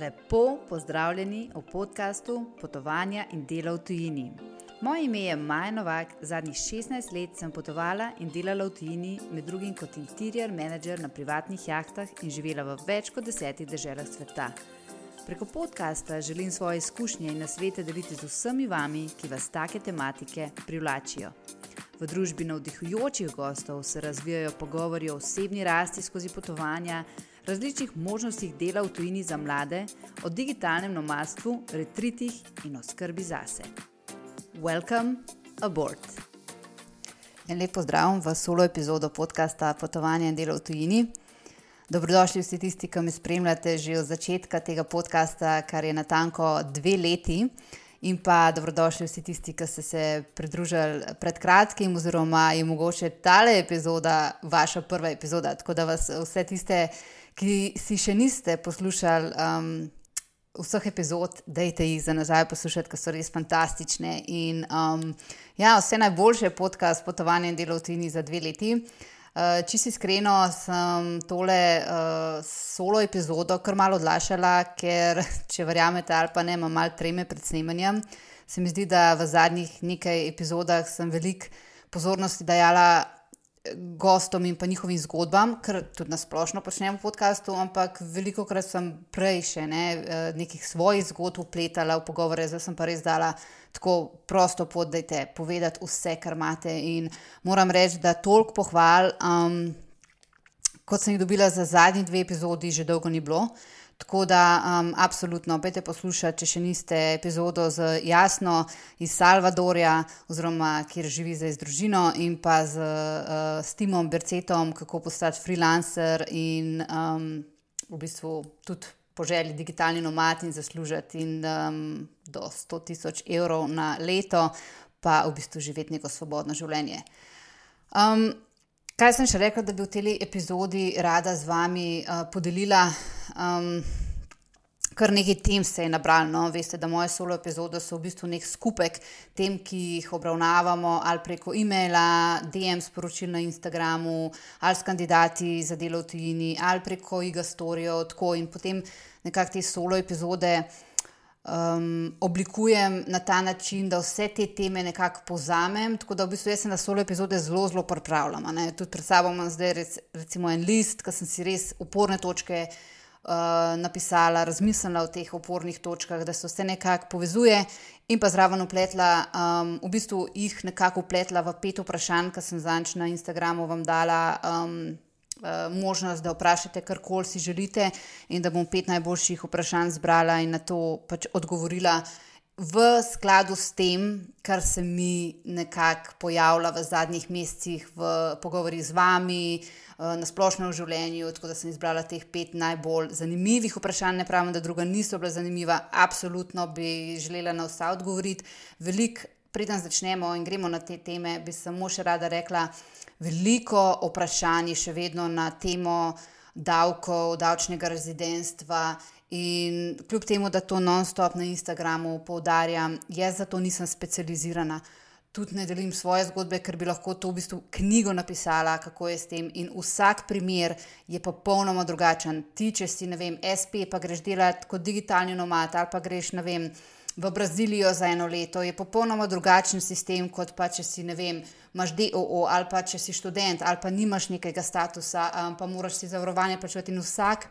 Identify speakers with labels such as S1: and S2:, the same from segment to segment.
S1: Lepo pozdravljeni v podkastu Potovanja in dela v tujini. Moje ime je Maja Novak, zadnjih 16 let sem potovala in delala v tujini, med drugim kot interior manager na privatnih jahtah in živela v več kot desetih državah sveta. Preko podcasta želim svoje izkušnje in nasvete deliti z vsemi vami, ki vas take tematike privlačijo. V družbi navdihujočih gostov se razvijajo pogovori o osebni rasti skozi potovanja, različnih možnostih dela v tujini za mlade, o digitalnem nomadstvu, retritih in o skrbi zase. Welcome aboard! En lep pozdrav v solo epizodo podcasta Potovanje in delo v tujini. Dobrodošli vsi tisti, ki me spremljate že od začetka tega podcasta, kar je na tanko dve leti. In pa dobrodošli vsi tisti, ki ste se pridružili pred kratkim, oziroma je mogoče tale epizoda vaša prva epizoda. Tako da vas vse tiste, ki si še niste poslušali um, vseh epizod, dajte jih za nazaj poslušati, ker so res fantastične. In um, ja, vse najboljše podcast potovanja in delo v Tini za dve leti. Uh, čisto iskreno sem tole uh, solo epizodo kar malo odlašala, ker če verjamete ali pa ne, imam malo treme pred snemanjem. Se mi zdi, da v zadnjih nekaj epizodah sem veliko pozornosti dajala gostom in pa njihovim zgodbam, kar tudi na splošno počnem v podkastu, ampak veliko krat sem prej še ne, eh, nekih svojih zgodb upletala v pogovore, zdaj sem pa res dala tako prosto pot, da je povedati vse, kar imate. In moram reči, da toliko pohval, um, kot sem jih dobila za zadnji dve epizodi, že dolgo ni bilo. Tako da, um, absolutno, pete poslušati, če še niste epizodo z Jasno iz Salvadorja, oziroma kjer živi zdaj z družino, in pa z uh, Timom Bercetom, kako postati freelancer in um, v bistvu tudi po želji digitalni nomad in zaslužiti in, um, do 100 tisoč evrov na leto, pa v bistvu živeti neko svobodno življenje. Um, Kaj sem še rekla, da bi v tej epizodi rada z vami uh, podelila? Um, kar nekaj tem se je nabralo. No? Veste, da moje solo epizode so v bistvu nek skupek tem, ki jih obravnavamo ali preko e-maila, DM sporočil na Instagramu, ali s kandidati za delo v tujini, ali preko igastorijo, tako in potem nekako te solo epizode um, oblikujem na ta način, da vse te teme nekako povzamem. Tako da v bistvu jaz se na solo epizode zelo, zelo pripravljam. Tudi pred sabo imam zdaj rec, recimo en list, ki sem si res uporne točke. Uh, napisala, razmislila o teh opornih točkah, da se vse nekako povezuje, in pa zraven upletla, um, v bistvu jih nekako upletla v pet vprašanj, ki sem zanč na Instagramu vam dala, um, možnost, da vprašate karkoli si želite, in da bom pet najboljših vprašanj zbrala in na to pač odgovorila. V skladu s tem, kar se mi nekako pojavlja v zadnjih mesecih v pogovorih z vami, eh, na splošno v življenju, tako da sem izbrala teh pet najbolj zanimivih vprašanj. Ne pravim, da druga niso bila zanimiva, absolutno bi želela na vsa odgovoriti. Veliko, preden začnemo in gremo na te teme, bi samo še rada rekla, veliko vprašanj še vedno na temo davkov, davčnega rezidentstva. In kljub temu, da to non-stop na Instagramu poudarjam, jaz za to nisem specializirana. Tudi ne delim svoje zgodbe, ker bi lahko to v bistvu knjigo napisala, kako je s tem. In vsak primer je popolnoma drugačen. Ti, če si, ne vem, SP, pa greš delati kot digitalni nomad ali pa greš, ne vem v Brazilijo za eno leto, je popolnoma drugačen sistem, kot pa če si, ne vem, imaš DOO ali pa če si študent ali pa nimaš nekega statusa, um, pa moraš si zavarovanje plačati. In vsak,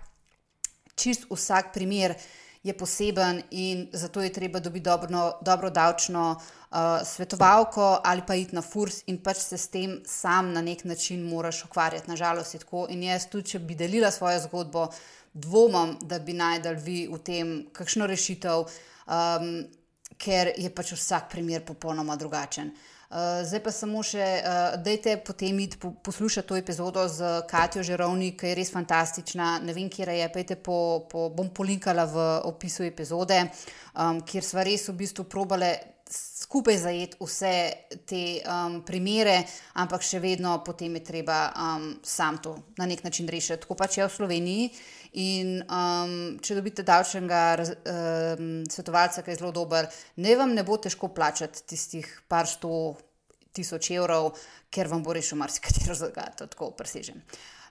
S1: čist vsak primer je poseben in zato je treba dobiti dobro, dobro davčno uh, svetovalko ali pa iti na furs in pač se s tem sam na nek način moraš ukvarjati. Nažalost je tako. In jaz tudi, če bi delila svojo zgodbo, dvomim, da bi najdel vi v tem kakšno rešitev um, ker je pač vsak primer popolnoma drugačen. Uh, zdaj pa samo še, uh, dajte potem iti po, poslušati to epizodo z Katijo Žerovni, ki je res fantastična. Ne vem, kje je, pejte po, po, bom polinkala v opisu epizode, um, kjer smo res v bistvu probale skupaj zajeti vse te um, primere, ampak še vedno potem je treba um, sam to na nek način rešiti. Tako pač je v Sloveniji. In um, če dobite davčnega um, svetovalca, ki je zelo dober, ne vam ne bo težko plačati tistih par sto tisoč evrov, ker vam bo rešil marsikatero zagato, tako presežem.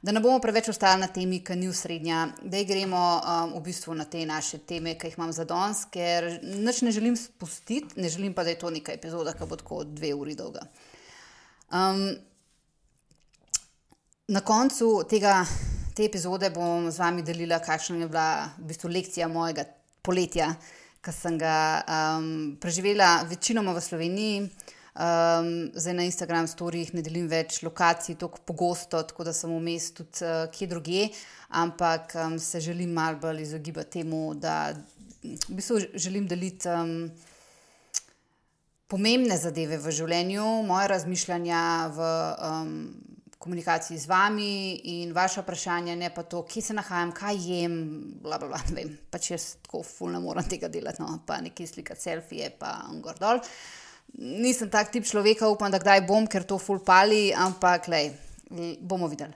S1: Da ne bomo preveč ostali na temi, ki ni usrednja, da gremo um, v bistvu na te naše teme, ki jih imam za danes, ker nič ne želim spustiti, ne želim pa, da je to neka epizoda, ki bo tako dve uri dolga. Um, na koncu tega, te epizode bom z vami delila, kakšna je bila v bistvu lekcija mojega poletja, ki sem ga um, preživela večinoma v Sloveniji. Um, zdaj na Instagram storijih ne delim več lokacij tako pogosto, tako da sem vmes tudi uh, kje druge, ampak um, se želim malo bolj izogibati temu, da v bistvu želim deliti um, pomembne zadeve v življenju, moje razmišljanja v um, komunikaciji z vami in vaše vprašanje, ne pa to, kje se nahajam, kaj jem, bla, bla, bla, ne vem, pač jaz tako fulno moram tega delati, no, pa nekaj slikati selfije, pa gor dol. Nisem tak tip človeka, upam, da kdaj bom, ker to ful pali, ampak lej, bomo videli.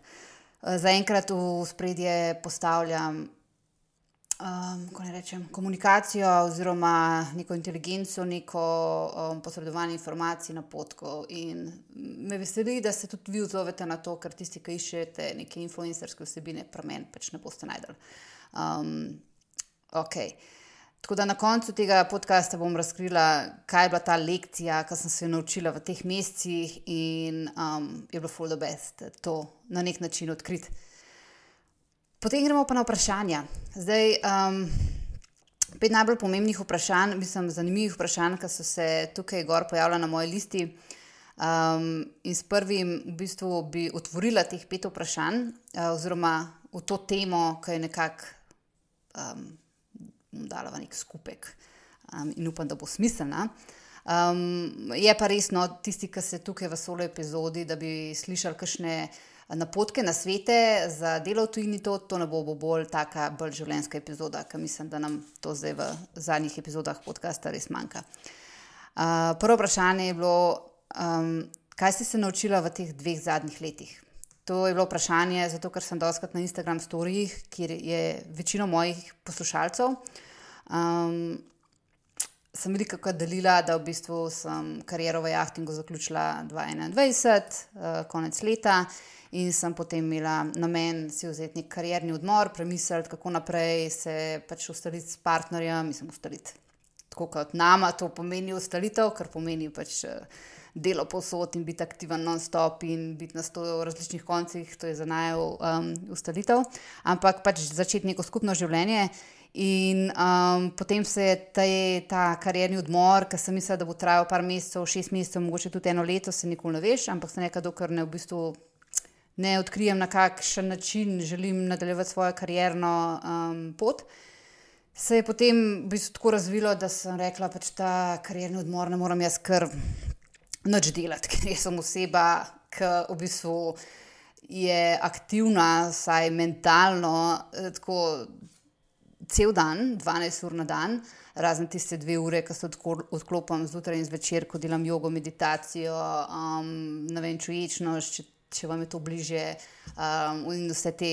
S1: Zaenkrat v spredje postavljam um, rečem, komunikacijo oziroma neko inteligenco, neko um, posredovanje informacij na potko. In me veseli, da se tudi vi odzovete na to, ker tisti, ki iščete neke influencerske vsebine, premen pač ne boste najdel. Um, okay. Tako da na koncu tega podcasta bom razkrila, kaj je bila ta lekcija, ki sem se jo naučila v teh mesecih in um, je bilo full the best to na nek način odkriti. Potem gremo pa na vprašanja. Zdaj, um, pet najbolj pomembnih vprašanj, mislim, zanimivih vprašanj, ki so se tukaj gor pojavila na moji listi. Um, in s prvim v bistvu bi otvorila teh pet vprašanj, uh, oziroma v to temo, ki je nekako. Um, dala v nek skupek um, in upam, da bo smiselna. Um, je pa resno, tisti, ki ste tukaj v solo epizodi, da bi slišali kakšne napotke na svete za delo v tujini, to, to ne bo, bo bolj taka, bolj življenjska epizoda, ker mislim, da nam to zdaj v zadnjih epizodah podcasta res manjka. Uh, prvo vprašanje je bilo, um, kaj ste se naučili v teh dveh zadnjih letih? To je bilo vprašanje, zato ker sem doskrat na Instagram storijih, kjer je večina mojih poslušalcev. Um, sem veliko delila, da v bistvu sem kariero v jahtingu zaključila 2021, uh, konec leta, in sem potem imela namen si vzeti nek karierni odmor, premisliti, kako naprej se pač ustaliti s partnerjem, mislim, ustaliti tako kot nama, to pomeni ustalitev, kar pomeni pač. Uh, delo posod in biti aktiven non-stop in biti na sto različnih koncih, to je za naj um, ustalitev, ampak pač začeti neko skupno življenje In um, potem se je ta, ta karjerni odmor, ki sem mislila, da bo trajal par mesecev, šest mesecev, mogoče tudi eno leto, se nikoli ne veš, ampak se nekaj, dokler ne, v bistvu ne odkrijem, na kakšen način želim nadaljevati svojo karjerno um, pot. Se je potem v bistvu tako razvilo, da sem rekla, da pač ta karjerni odmor ne morem jaz kar noč delati, ker sem oseba, ki v bistvu je aktivna, saj mentalno. Eh, tako, cel dan, 12 ur na dan, razen tiste dve ure, ki se odklopim zjutraj in zvečer, ko delam jogo, meditacijo, um, ne vem, čuječnost, če, vam je to bliže, um, in vse te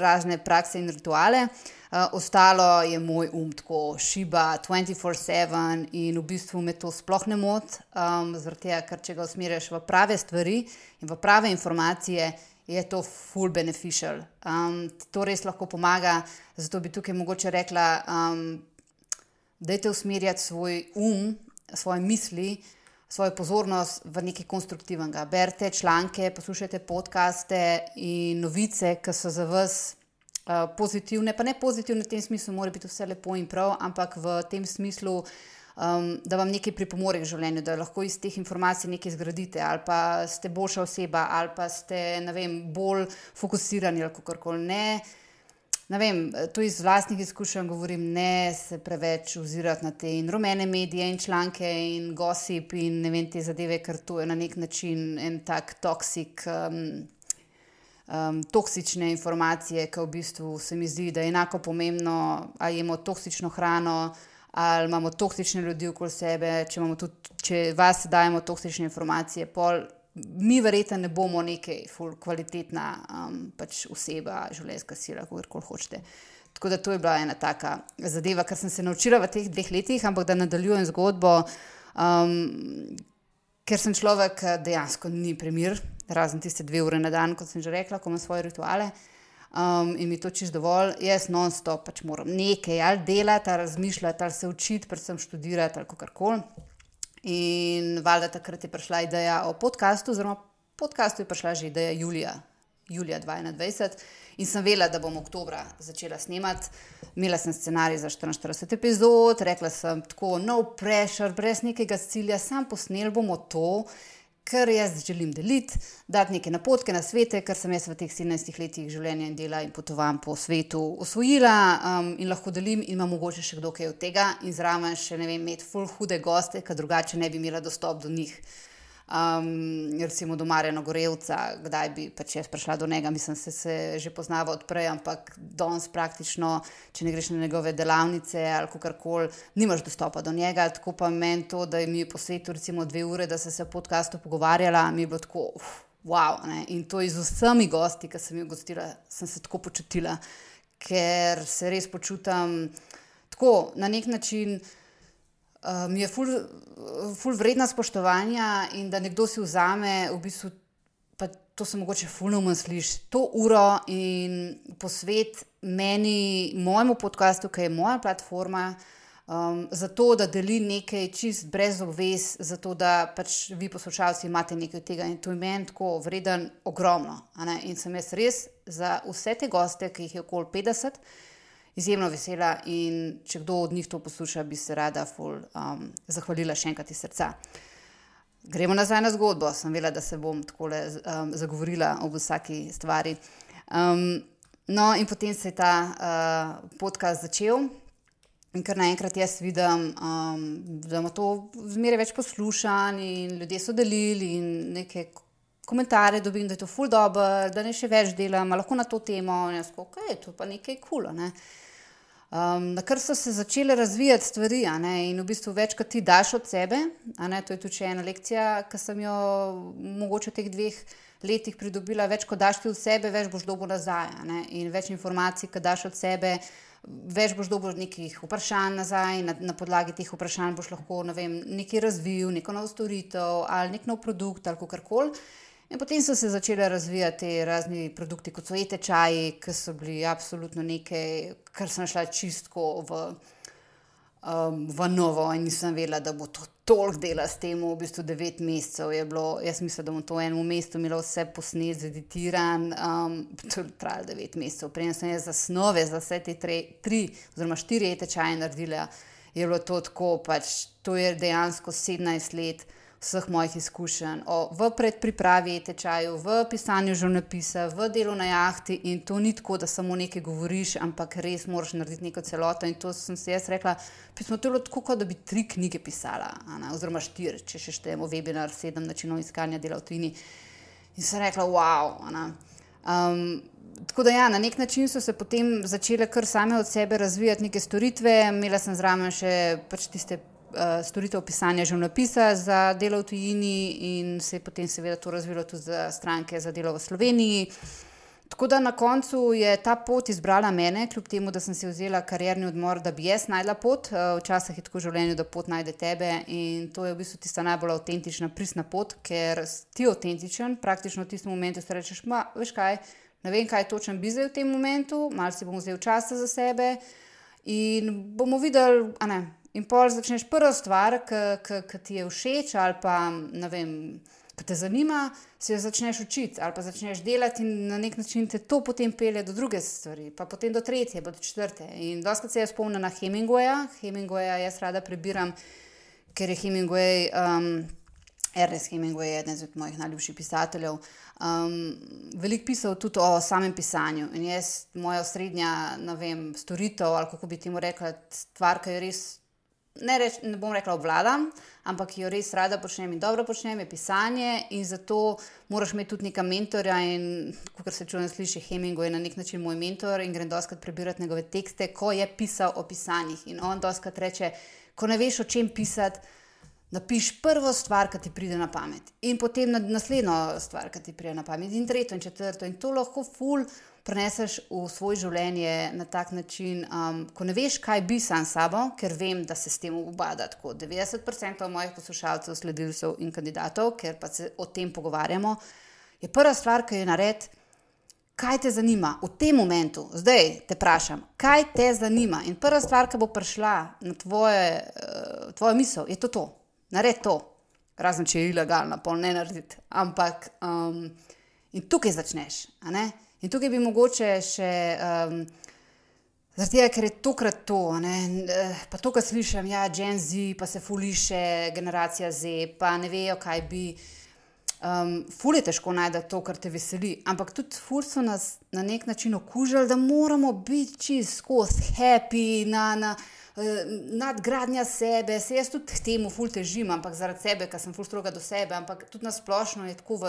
S1: razne prakse in rituale. Uh, ostalo je moj um tako šiba 24-7 in v bistvu me to sploh ne moti, um, zaradi tega, ker če ga usmerjaš v prave stvari in v prave informacije je to full beneficial. Um, to res lahko pomaga. Zato bi tukaj mogoče rekla, um, da je te usmerjati svoj um, svoje misli, svojo pozornost v nekaj konstruktivnega. Berite članke, poslušajte podcaste in novice, ki so za vas. Uh, pozitivne, pa ne pozitivne v tem smislu, mora biti vse lepo in prav, ampak v tem smislu, uh, um, da vam nekaj pripomore k življenju, da lahko iz teh informacij nekaj zgradite, ali pa ste boljša oseba, ali pa ste vem, bolj fokusirani ali kako koli. Ne, ne vem, to iz vlastnih izkušenj govorim, ne se preveč ozirati na te in rumene medije in članke in gossip in ne vem te zadeve, ker to je na nek način en tak toksik. Um, Um, toksične informacije, ki v bistvu se mi zdi, da je enako pomembno, ali imamo toksično hrano, ali imamo toksične ljudi okoli sebe, če, tudi, če vas dajemo toksične informacije, pol, mi verjetno ne bomo nekaj kvalitetna um, pač oseba, življenjska sila, kako koli hočete. Tako da to je bila ena taka zadeva, kar sem se naučila v teh dveh letih, ampak da nadaljujem zgodbo. Um, Ker sem človek, dejansko ni primer, razen tiste dve ure na dan, kot sem že rekla, ko imam svoje rituale. Um, in mi to čisto dovolj, jaz non-stop pač moram nekaj ali delati, ali razmišljati, ali se učiti, predvsem študirati ali kar koli. In valjda takrat je prišla ideja o podkastu, oziroma podkastu je prišla že ideja Julija, Julija 2021. In sem vedela, da bom oktobra začela snemati. Imela sem scenarij za 44 epizod, rekla sem tako, no pressure, brez nekega cilja, sam posnel bomo to, kar jaz želim deliti, dati neke napotke na svete, kar sem jaz v teh 17 letih življenja in dela in potovanj po svetu osvojila um, in lahko delim, in ima mogoče še kdo kaj od tega, in zraven še ne vem, imeti full hude goste, ker drugače ne bi imela dostop do njih um, recimo do Marjana Gorevca, kdaj bi pač jaz prišla do njega, mislim, se, se že poznava odprej, ampak danes praktično, če ne greš na njegove delavnice ali karkoli, nimaš dostopa do njega. Tako pa meni to, da mi je posvetil recimo dve ure, da se je v podkastu pogovarjala, mi je bilo tako. Uf, Wow, in to z vsemi gosti, ki sem jih gostila, sem se tako počutila, ker se res počutim tako na nek način um, je ful, ful vredna spoštovanja in da nekdo si vzame, v bistvu, to se mogoče fulno sliši, to uro in posvet meni, mojemu podkastu, ki je moja platforma. Um, zato, da deli nekaj čist brez obvez, zato da pač vi, poslušalci, imate nekaj od tega in to je meni tako vreden, ogromno. In sem jaz res za vse te goste, ki jih je okoli 50, izjemno vesela in če kdo od njih to posluša, bi se rada ful, um, zahvalila še enkrat iz srca. Gremo nazaj na zgodbo. Sem vedela, da se bom tako um, zagovorila o vsaki stvari. Um, no, in potem se je ta uh, podcast začel. In kar naenkrat jaz vidim, um, da ima to zmeraj več poslušanj, in ljudje so delili, in nekaj komentarje dobim, da je to ful dobro, da ne še več delam, lahko na to temo. In jaz, ok, to pa nekaj kul. Cool, ne? Um, na kar so se začele razvijati stvari, in v bistvu več, kot ti daš od sebe. To je tudi ena lekcija, ki sem jo mogoče v teh dveh letih pridobila. Več, kot daš ti od sebe, več boš dobil nazaj. In več informacij, ki daš od sebe, več boš dobil nekih vprašanj nazaj. Na, na podlagi teh vprašanj boš lahko ne vem, nekaj razvil, neko novo storitev ali nek nov produkt ali kar koli. In potem so se začele razvijati razni produkti, kot so e-tečaji, ki so bili absolutno nekaj, kar sem šla čistko v, um, v novo in nisem vedela, da bo to toliko dela s tem. V bistvu devet mesecev je bilo, jaz mislim, da bom to v enem mestu imela vse posnet, zeditiran. Um, to je trajalo devet mesecev. Prej sem jaz za snove, za vse te tre, tri oziroma štiri e-tečaje naredila. Je bilo to tako, pač to je dejansko 17 let vseh mojih izkušenj, o, v predpripravi tečaju, v pisanju življenjepisa, v delu na jahti. In to ni tako, da samo nekaj govoriš, ampak res moraš narediti neko celoto. In to sem si jaz rekla, pismo to je bilo tako, kot da bi tri knjige pisala, oziroma štiri, če še štejemo webinar, sedem načinov iskanja dela v tujini. In sem rekla, wow. Um, tako da ja, na nek način so se potem začele kar same od sebe razvijati neke storitve. Imela sem zraven še pač tiste storitev pisanja življenjepisa za delo v tujini in se je potem seveda to razvilo tudi za stranke za delo v Sloveniji. Tako da na koncu je ta pot izbrala mene, kljub temu, da sem si vzela karjerni odmor, da bi jaz najdla pot. Eh, včasih je tako v življenju, da pot najde tebe in to je v bistvu tista najbolj avtentična, pristna pot, ker ti avtentičen, praktično v tistem momentu si rečeš, ma, veš kaj, ne vem, kaj točen bi zdaj v tem momentu, malo si bom vzel časa za sebe in bomo videli, a ne, In pol začneš prvo stvar, ki ti je všeč ali pa ne vem. Ki te zanima, se jo začneš učiti ali pa začneš delati, in na nek način te to potem pelje do druge stvari, pa potem do tretje, pa do četrte. In doskrat se jaz spomnim na Hemingwaya. Hemingwaya jaz rada prebiram, ker je Hemingway, um, Ernest Hemingway, eden izmed mojih najljubših pisateljev. Um, veliko pisal tudi o samem pisanju. In jaz, moja osrednja, ne vem, storitev ali kako bi temu rekla, stvar, ki je res ne, reč, ne bom rekla obvladam, ampak jo res rada počnem in dobro počnem, je pisanje in zato moraš imeti tudi neka mentorja. In kot se čujem, sliši Hemingway na nek način moj mentor in grem doskrat prebirati njegove tekste, ko je pisal o pisanjih. In on doskrat reče, ko ne veš, o čem pisati. Napiš prvo stvar, ki ti pride na pamet, in potem naslednjo stvar, ki ti pride na pamet, in tretjo, in četrto, in to lahko ful preneseš v svoje življenje na tak način, um, ko ne veš, kaj bi sam sabo, ker vem, da se s tem ubada. Tako 90% mojih poslušalcev, sledilcev in kandidatov, ker pa se o tem pogovarjamo, je prva stvar, ki jo naredi, kaj te zanima v tem momentu, zdaj te vprašam, kaj te zanima. In prva stvar, ki bo prišla na tvoje, uh, tvojo misel, je to. to. Naredi to, razen če je ilegalno, pa ne narediti. Ampak um, in tukaj začneš. In tukaj bi mogoče še. Um, Zaradi tega, ker je tokrat to, ne, eh, pa to, kar slišim, ja, Gen Z, pa se fuliše, generacija Z, pa ne vejo, kaj bi. Um, ful je težko najti to, kar te veseli, ampak tudi ful so nas na nek način okužili, da moramo biti čist skozi happy, na, na, nadgradnja sebe, se jaz tudi temu ful težim, ampak zaradi sebe, ker sem ful stroga do sebe, ampak tudi na splošno je tako,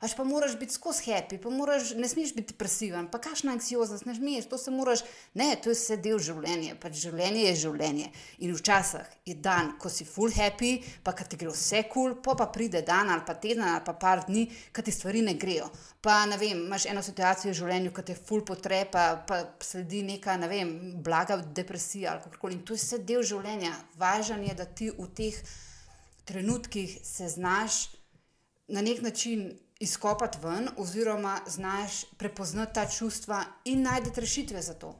S1: až pa moraš biti skozi happy, pa moraš, ne smeš biti depresiven, pa kakšna anksioznost, ne smeš, to se moraš, ne, to je vse del življenja, pač življenje je življenje. In včasih je dan, ko si ful happy, pa kad ti gre vse kul, cool, pa pa pride dan ali pa teden ali pa par dni, kad ti stvari ne grejo. Pa ne vem, imaš eno situacijo v življenju, ki te ful potrepa, pa sledi neka, ne vem, blaga depresija ali kako koli to je vse del življenja. Važno je, da ti v teh trenutkih se znaš na nek način izkopati ven, oziroma znaš prepoznati ta čustva in najti rešitve za to.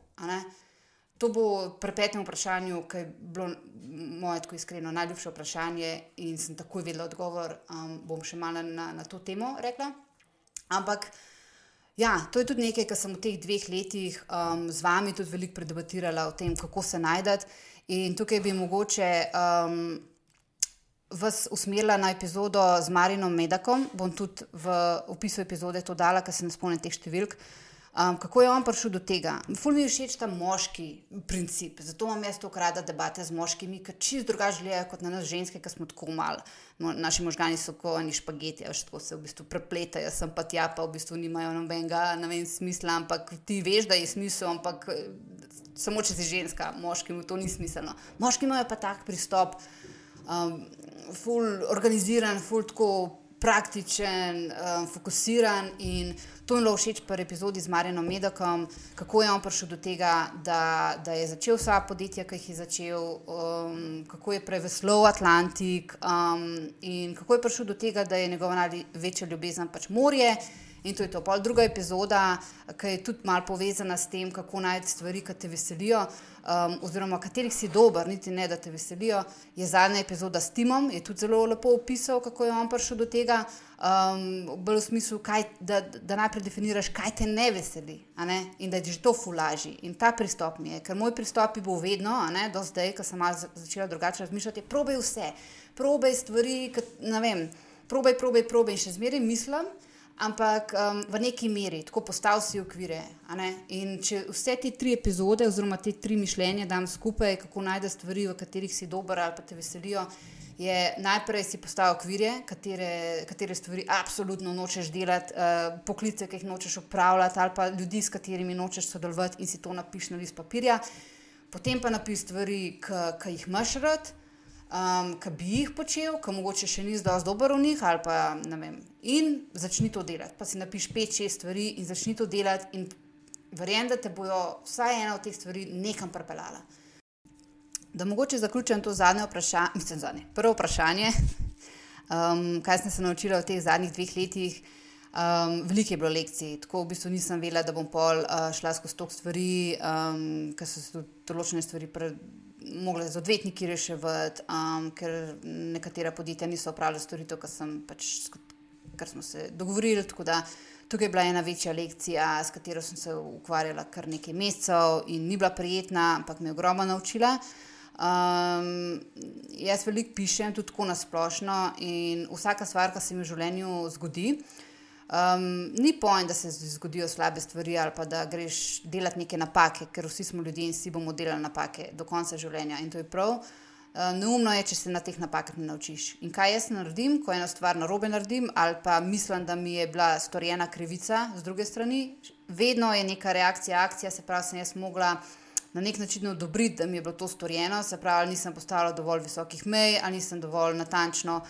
S1: To bo pri petem vprašanju, ki je bilo moje tako iskreno najljubše vprašanje, in sem takoj vedela odgovor. Um, bom še malo na, na to temo rekla. Ampak. Ja, to je tudi nekaj, kar sem v teh dveh letih um, z vami tudi veliko predebatirala o tem, kako se najdete. In tukaj bi mogoče um, vas usmerila na epizodo z Marinom Medakom. Bom tudi v opisu epizode to dala, ker se ne spomnim teh številk. Um, kako je on prišel do tega? Ful mi je všeč ta moški princip, zato imam jaz tako rada debate z moškimi, ki čist drugače gledajo kot na nas ženske, ki smo tako mali. Naši možgani so kot oni špageti, až tako se v bistvu prepletajo, sem pa tja, pa v bistvu nimajo nobenega ne vem, smisla, ampak ti veš, da je smisel, ampak samo če si ženska, moškim to ni smiselno. Moški imajo pa tak pristop, um, ful organiziran, ful tako praktičen, um, fokusiran in to mi je všeč pri epizodi z Marinom Medakom, kako je on prišel do tega, da, da je začel vsa podjetja, ki jih je začel, um, kako je preveslal Atlantik um, in kako je prišel do tega, da je njegova največja ljubezen pač morje. In to je to. Pol druga epizoda, ki je tudi malo povezana s tem, kako najti stvari, ki te veselijo, um, oziroma katerih si dober, niti ne, da te veselijo, je zadnja epizoda s Timom, je tudi zelo lepo opisal, kako je on prišel do tega. Um, bolj v smislu, kaj, da, da najprej definiraš, kaj te ne veseli, ne? in da je že to fulaži. In ta pristop mi je, ker moj pristop je bil vedno, ne, do zdaj, ko sem začela drugače razmišljati, probej vse, probej stvari, kad, ne vem, probej, probej, probej in še zmeraj mislim ampak um, v neki meri, tako postavil si okvire. In če vse te tri epizode, oziroma te tri mišljenja, dam skupaj, kako najdeš stvari, v katerih si dober ali pa te veselijo. Je najprej si postavil okvire, katere, katere stvari absolutno nočeš delati, uh, poklice, ki jih nočeš upravljati, ali pa ljudi, s katerimi nočeš sodelovati, in si to napiš na list papirja. Potem pa napiš stvari, ki jih imaš rad, um, ki bi jih počel, ki mogoče še nisi dovolj dober v njih, ali pa ne vem. In začni to delati. Pa si napiš pet, šest stvari in začni to delati, in verjamem, da te bojo vsaj ena od teh stvari nekam pripeljala. Da mogoče zaključim to zadnje vprašanje, mislim, zadnje. Prvo vprašanje, um, kaj sem se naučila v teh zadnjih dveh letih. Um, veliko je bilo lekcij, tako v bistvu nisem vedela, da bom pol uh, šla skozi tok stvari, um, ker so se tudi določene stvari pred mogli z odvetniki reševati, um, ker nekatera podjetja niso opravljala storitev, kar, pač, kar smo se dogovorili. Tukaj je bila ena večja lekcija, s katero sem se ukvarjala kar nekaj mesecev in ni bila prijetna, ampak me je ogromno naučila. Um, jaz veliko pišem, tudi tako na splošno, in vsaka stvar, ki se mi v življenju zgodi, uh, Um, ni pojem, da se zgodijo slabe stvari ali pa da greš delati neke napake, ker vsi smo ljudje in vsi bomo delali napake do konca življenja. In to je prav. Uh, neumno je, če se na teh napakah ne naučiš. In kaj jaz naredim, ko eno stvar narobe naredim, ali pa mislim, da mi je bila storjena krivica z druge strani, vedno je neka reakcija, akcija, se pravi, sem jaz mogla na nek način odobriti, da mi je bilo to storjeno, se pravi, nisem postavila dovolj visokih mej, ali nisem dovolj natančno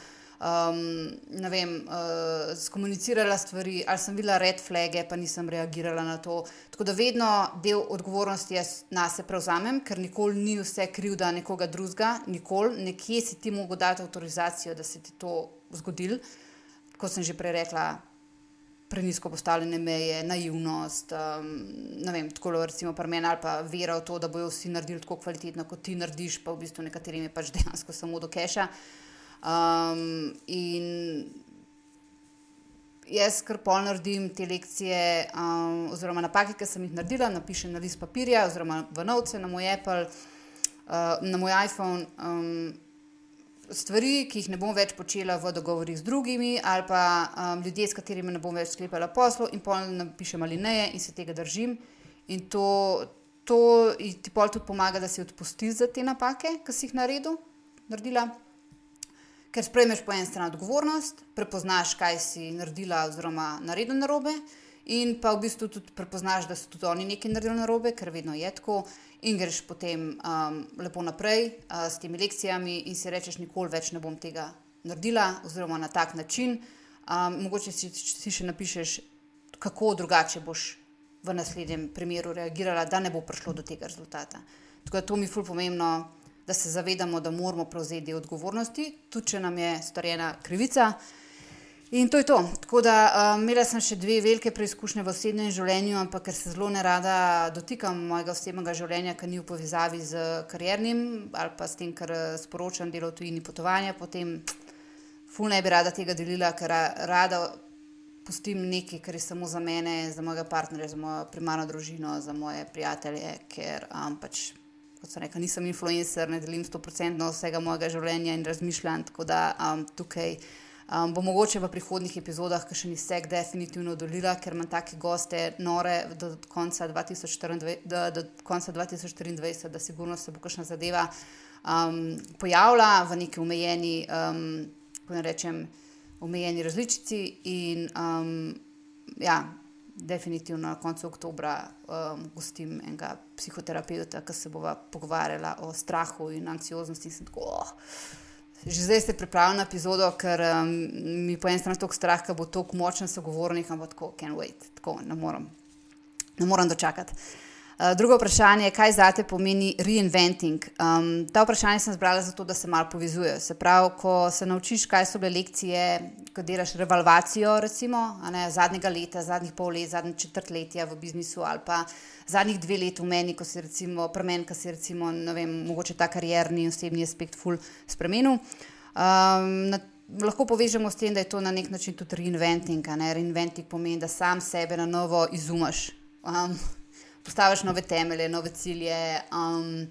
S1: um, vem, uh, skomunicirala stvari, ali sem videla red flage, pa nisem reagirala na to. Tako da vedno del odgovornosti jaz na sebe prevzamem, ker nikoli ni vse krivda nekoga drugega, nikoli, nekje si ti mogo dati avtorizacijo, da se ti to zgodil. Kot sem že prej rekla, prenisko postavljene meje, naivnost, um, ne vem, tako recimo pri meni ali pa vera v to, da bojo vsi naredili tako kvalitetno, kot ti narediš, pa v bistvu nekaterim je pač dejansko samo do keša. Um, in jaz kar pol naredim te lekcije, um, oziroma napake, ki sem jih naredila, napišem na list papirja, oziroma v novce na moj Apple, uh, na moj iPhone. Um, stvari, ki jih ne bom več počela v dogovorih z drugimi, ali pa um, ljudje, s katerimi ne bom več sklepala poslov, in pol napišem ali ne, in se tega držim. In to, to ti pol tudi pomaga, da si odpustiš za te napake, ki si jih naredil, naredila. Ker sprejmeš po eni strani odgovornost, prepoznaš, kaj si naredila, oziroma naredila narobe, in pa v bistvu tudi prepoznaš, da so tudi oni nekaj naredili narobe, ker vedno je tako in greš potem um, lepo naprej uh, s temi lekcijami, in si rečeš, nikoli več ne bom tega naredila, oziroma na tak način. Um, mogoče si, si še napišeš, kako drugače boš v naslednjem primeru reagirala, da ne bo prišlo do tega rezultata. Tako da to mi je fully pomembno, da se zavedamo, da moramo prevzeti odgovornosti, tudi če nam je storjena krivica. In to je to. Tako da um, imela sem še dve velike preizkušnje v osebnem življenju, ampak ker se zelo ne rada dotikam mojega osebnega življenja, ki ni v povezavi z kariernim ali pa s tem, kar eh, sporočam delo tujini potovanja, potem ful ne bi rada tega delila, ker rada pustim nekaj, kar je samo za mene, za mojega partnerja, za mojo primarno družino, za moje prijatelje, ker um, pač. Kot sem rekel, nisem influencer, ne delim 100% vsega mojega življenja in razmišljam, tako da um, tukaj Um, bo mogoče v prihodnih epizodah, ki še ni vse, definitivno dolila, ker imam take goste, nore do konca 2024, do, do konca 2024 da sigurno se bo kakšna zadeva um, pojavila v neki omejeni, um, kako ne rečem, omejeni različici. In um, ja, definitivno na koncu oktobra um, gostim enega psihoterapeuta, ki se bova pogovarjala o strahu in anksioznosti. In tako, oh, Že zdaj ste pripravljeni na epizodo, ker um, mi po eni strani tako strah, da bo tako močen sogovornik, ampak tako, can't wait, tako ne morem, ne morem dočakati. Uh, drugo vprašanje je, kaj za te pomeni reinventing. Um, ta vprašanje sem zbrala zato, da se malo povezujejo. Se pravi, ko se naučiš, kaj so bile lekcije, ko delaš revalvacijo, recimo, ne, zadnjega leta, zadnjih pol let, zadnjih četrtletja v biznisu ali pa zadnjih dve let v meni, ko si recimo, premen, ko si recimo, ne vem, mogoče ta karierni in osebni aspekt ful spremenil. Um, na, lahko povežemo s tem, da je to na nek način tudi reinventing. Reinventing pomeni, da sam sebe na novo izumaš. Um, postaviš nove temelje, nove cilje, um,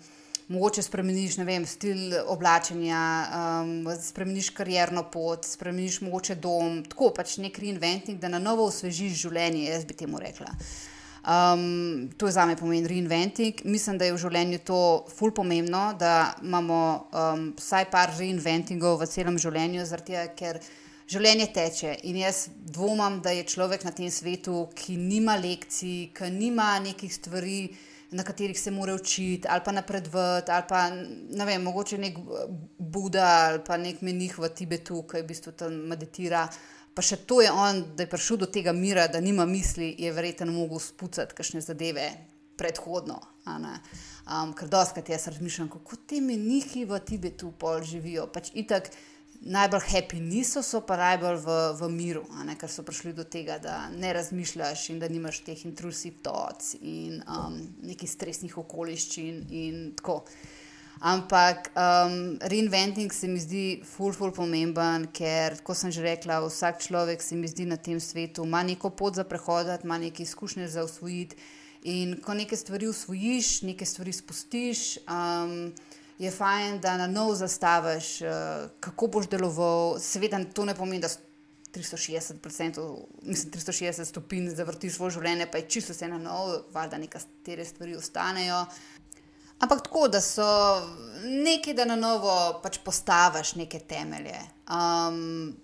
S1: mogoče spremeniš vem, stil oblačenja, um, spremeniš karjerno pot, spremeniš mogoče dom, tako pač nek reinventing, da na novo osvežiš življenje, jaz bi temu rekla. Um, to je za me pomen reinventing. Mislim, da je v življenju to fully pomembno, da imamo um, vsaj par reinventingov v celem življenju, zaradi tega, ker življenje teče in jaz dvomim, da je človek na tem svetu, ki nima lekcij, ki nima nekih stvari, na katerih se mora učiti, ali pa napredovati, ali pa ne vem, mogoče nek Buda ali pa nek menih v Tibetu, ki v bistvu tam meditira. Pa še to je on, da je prišel do tega mira, da nima misli, je verjetno mogel spucati kakšne zadeve predhodno. Um, ker doskrat jaz razmišljam, kako ti menihi v Tibetu pol živijo. Pač itak, najbolj happy niso, so pa najbolj v, v miru, ne, ker so prišli do tega, da ne razmišljaš in da nimaš teh intrusiv toc in um, nekih stresnih okoliščin in tako. Ampak um, reinventing se mi zdi ful, ful pomemben, ker, kot sem že rekla, vsak človek se mi zdi na tem svetu ima neko pot za prehoditi, ima neke izkušnje za usvojiti. In ko nekaj stvari usvojiš, nekaj stvari spustiš. Um, je fajn, da na novo zastaviš, uh, kako boš deloval. Seveda, to ne pomeni, da 360, mislim, 360 stopinj zavrtiš svoje življenje, pa je čisto vse na novo, valjda nekatere stvari ostanejo. Ampak tako, da so nekaj, da na novo pač postaviš neke temelje. Um,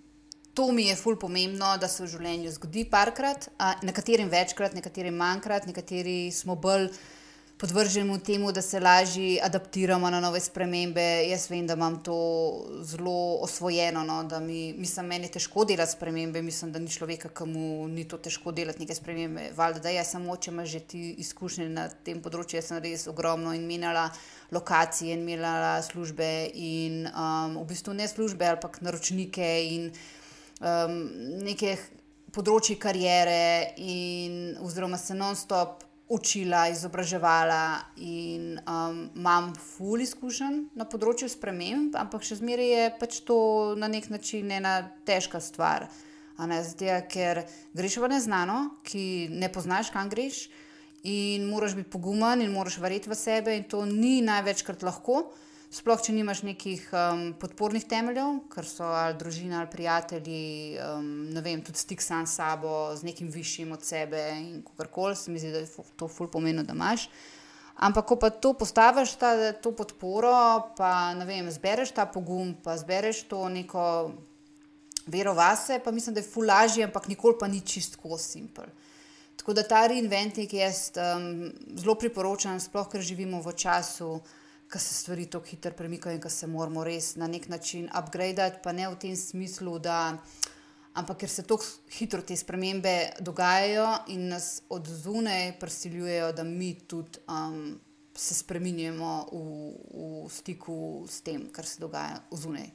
S1: to mi je ful pomembno, da se v življenju zgodi parkrat, uh, nekaterim večkrat, nekaterim manjkrat, nekateri smo bolj podvrženi temu, da se lažje adaptiramo na nove spremembe. Jaz vem, da imam to zelo osvojeno, no, da mi, mislim, meni je težko delati spremembe. Mislim, da ni človeka, ki mu ni to težko delati neke spremembe. Valjda, da jaz samo, če imaš že ti izkušnje na tem področju, jaz sem res ogromno in menjala lokacije in menjala službe in um, v bistvu ne službe, ampak naročnike in um, neke področji karijere, in, oziroma se non-stop učila, izobraževala, in um, imam ful izkušenj na področju sprememb, ampak še zmeraj je pač to na nek način ena težka stvar. Zdaj, ker greš v neznano, ki ne poznaš, kam greš, in moraš biti pogumen, in moraš verjeti v sebe, in to ni največkrat lahko. Sploh, če nimaš nekih um, podpornih temeljev, ker so ali družina ali prijatelji, um, ne vem, tudi stik sam s sabo, z nekim višjim od sebe in karkoli, se mi zdi, da je to ful pomeni, da imaš. Ampak, ko pa to postaviš, ta, to podporo, pa ne vem, zbereš ta pogum, pa zbereš to neko vero vase, pa mislim, da je ful lažje, ampak nikoli pa ni čistko simpel. Tako da ta reinventing jaz um, zelo priporočam, sploh ker živimo v času ko se stvari tako hitro premikajo in ko se moramo res na nek način upgraditi, pa ne v tem smislu, da. Ampak ker se tako hitro te spremembe dogajajo in nas od zunaj prisiljujejo, da mi tudi um, se spremenjamo v, v stiku s tem, kar se dogaja zunaj.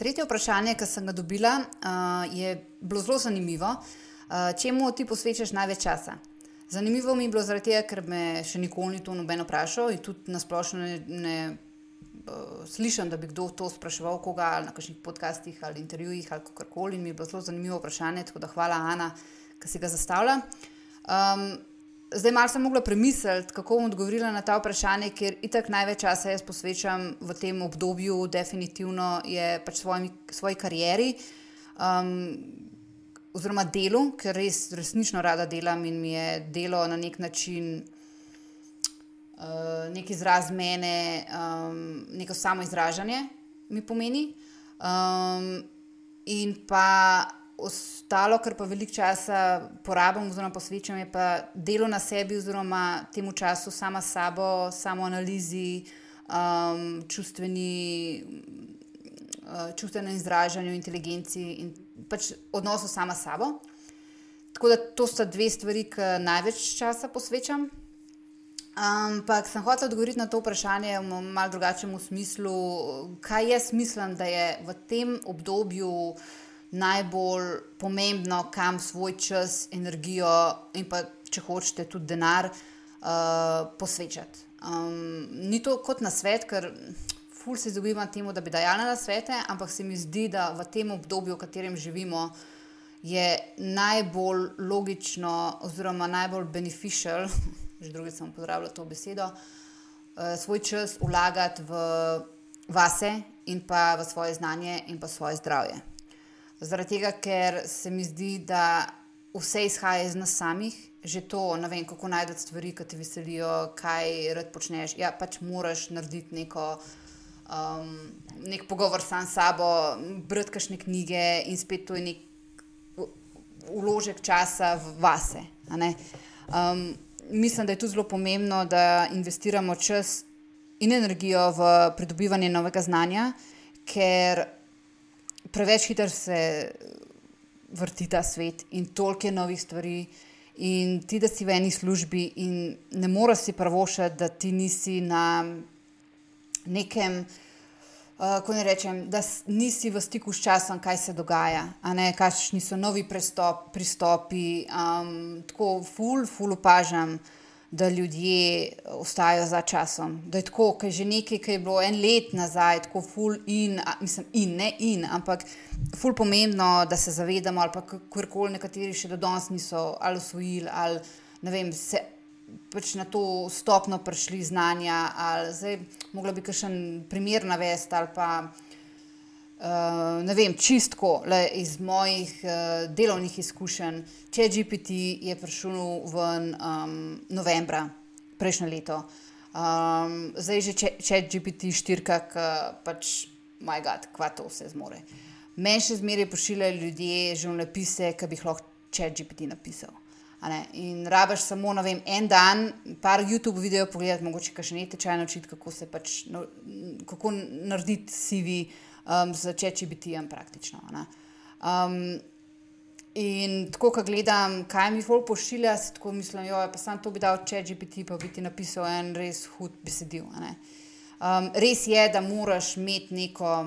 S1: Tretje vprašanje, ki sem ga dobila, uh, je bilo zelo zanimivo. Uh, čemu ti posvečaš največ časa? Zanimivo mi je bilo zaradi tega, ker me še nikoli ni to noben vprašal in tudi nasplošno ne, ne uh, slišim, da bi kdo to spraševal, koga ali na kakšnih podcastih ali intervjujih ali kakorkoli. Mi je bilo zelo zanimivo vprašanje, tako da hvala Ana, ki si ga zastavlja. Um, zdaj malo sem mogla premisliti, kako bom odgovorila na ta vprašanje, ker itak največ časa jaz posvečam v tem obdobju, definitivno je pač svojimi, svoji karieri. Um, oziroma delu, ker res resnično rada delam in mi je delo na nek način uh, nek izraz mene, um, neko samo izražanje mi pomeni. Um, in pa ostalo, kar pa veliko časa porabim, oziroma posvečam, je pa delo na sebi, oziroma temu času sama s sabo, samo analizi, um, čustveni uh, čustvenem izražanju, inteligenci in pač odnosu sama s sabo. Tako da to sta dve stvari, ki največ časa posvečam. Ampak sem hotel odgovoriti na to vprašanje v malo drugačnem smislu, kaj jaz mislim, da je v tem obdobju najbolj pomembno, kam svoj čas, energijo in pa, če hočete, tudi denar uh, posvečati. Um, ni to kot na svet, ker ful se izogibam temu, da bi dajala na svete, ampak se mi zdi, da v tem obdobju, v katerem živimo, je najbolj logično, oziroma najbolj beneficial, že drugič sem pozdravila to besedo, uh, svoj čas vlagati v vase in pa v svoje znanje in pa svoje zdravje. Zaradi tega, ker se mi zdi, da vse izhaja iz nas samih, že to, vem, kako najti stvari, ki te veselijo, kaj rad počneš. Ja, pač moraš narediti neko um, nek pogovor sam s sabo, brati kakšne knjige in spet to je nek uložek časa v vase. Um, mislim, da je tu zelo pomembno, da investiramo čas in energijo v pridobivanje novega znanja, ker preveč hitro se vrti ta svet in toliko je novih stvari. In ti, da si v eni službi, in ne moreš si prvošati, da ti nisi na nekem, uh, ko ne rečem, da nisi v stiku s časom, kaj se dogaja, kakšni so novi pristop, pristopi. Um, tako, ful, ful opažam, da ljudje ostajajo za časom. Da je tako, ker že nekaj, ki je bilo en let nazaj, tako ful in, a, mislim, in ne in, ampak ful pomembno, da se zavedamo, ali pa kakorkoli nekateri še do danes niso ali usvojili, ali vem. Se, pač na to stopno prišli znanja, ali zdaj mogla bi kakšen primer navesti, ali pa uh, ne vem, čistko le iz mojih uh, delovnih izkušenj. Če GPT je prišel ven um, novembra prejšnje leto, um, zdaj že če GPT štirka, pač, moj bog, kva to vse zmore. Meni še zmeraj pošiljajo ljudje življenjepise, ki bi jih lahko če GPT napisal. In rabiš samo vem, en dan, par YouTube videov pogledati, mogoče še nekaj tečaj naučiti, kako se pač, no, kako narediti CV um, z ChatGPT-jem praktično. Um, in tako, ko gledam, kaj mi folk pošilja, si tako mislim, jo, pa sam to bi dal ChatGPT, pa bi ti napisal en res hud besedil. Um, res je, da moraš imeti neko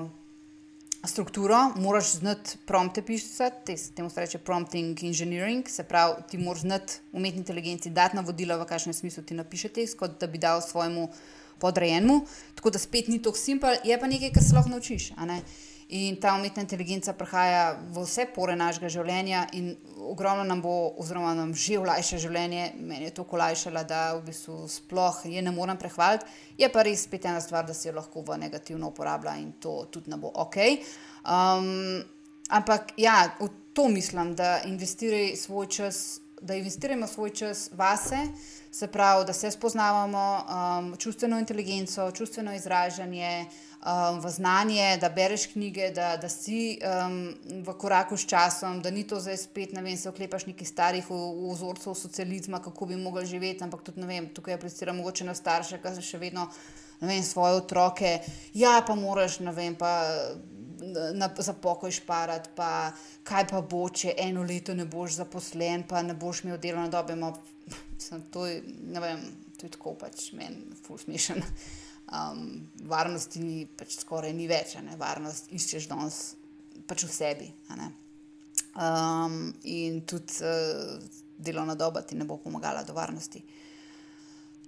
S1: strukturo, moraš znati prompte pisati, temu se reče prompting engineering, se pravi, ti moraš znati umetni inteligenci dati navodila, v kakšnem smislu ti napiše tekst, kot da bi dal svojemu podrejenemu. Tako da spet ni tako simpel, je pa nekaj, kar se lahko naučiš. In ta umetna inteligenca prihaja v vse pore našega življenja in ogromno nam bo, oziroma nam že olajša življenje. Meni je to olajšala, da v bistvu sploh je ne morem prehvaliti. Je pa res spet ena stvar, da se jo lahko v negativno uporablja in to tudi ne bo ok. Um, ampak ja, v to mislim, da investiraj svoj čas. Da investiramo svoj čas vase, se pravi, da se spoznavamo, um, čustveno inteligenco, čustveno izražanje, um, v znanje, da bereš knjige, da, da si um, v koraku s časom, da ni to zdaj spet, ne vem, se oklepaš nekih starih vzorcev socializma, kako bi mogli živeti, ampak tudi ne vem, tukaj aplicira mogoče na starše, ki še vedno vem, svoje otroke. Ja, pa moraš, ne vem, pa. Na, za pokoj šparati, pa kaj pa bo, če eno leto ne boš zaposlen, pa ne boš imel delovne dobe. To je, ne vem, to je tako pač meni, ful smešen um, varnosti ni, pač skoraj ni več, ne? varnost iščeš danes pač v sebi. Um, in tudi uh, delovna doba ti ne bo pomagala do varnosti.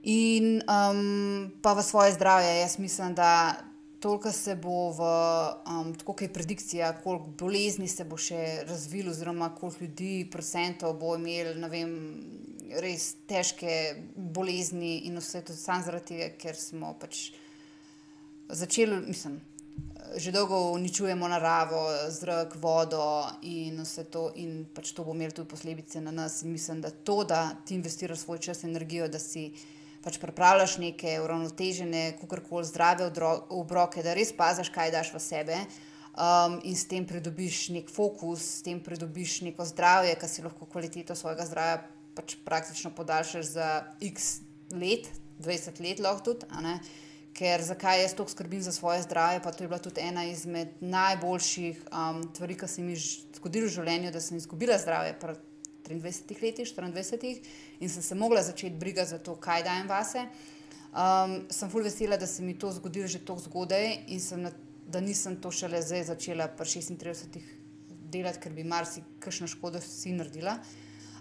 S1: In um, pa v svoje zdravje, jaz mislim, da toliko se bo v, um, tako kot je predikcija, koliko bolezni se bo še razvilo, oziroma koliko ljudi, procentov bo imel, ne vem, res težke bolezni in vse to samo zaradi tega, ker smo pač začeli, mislim, že dolgo uničujemo naravo, zrak, vodo in vse to, in pač to bo imelo tudi posledice na nas. In mislim, da to, da ti investiraš svoj čas in energijo, da si pač pripravljaš neke uravnotežene, kakorkoli zdrave obroke, da res paziš, kaj daš v sebe. Um, in s tem pridobiš nek fokus, s tem pridobiš neko zdravje, ki si lahko kvaliteto svojega zdravja pač praktično podaljšaš za x let, 20 let, lahko tudi. Ker zakaj jaz tako skrbim za svoje zdravje, pa to je bila tudi ena izmed najboljših um, stvari, ki se mi je zgodilo v življenju, da sem izgubila zdravje pri 23 letih, 24 in sem se mogla začeti brigati za to, kaj dajem vase. Um, sem fulj vesela, da se mi to zgodilo že tako zgodaj in sem, da nisem to šele zdaj začela pri 36 delati, ker bi marsikšno škodo si naredila.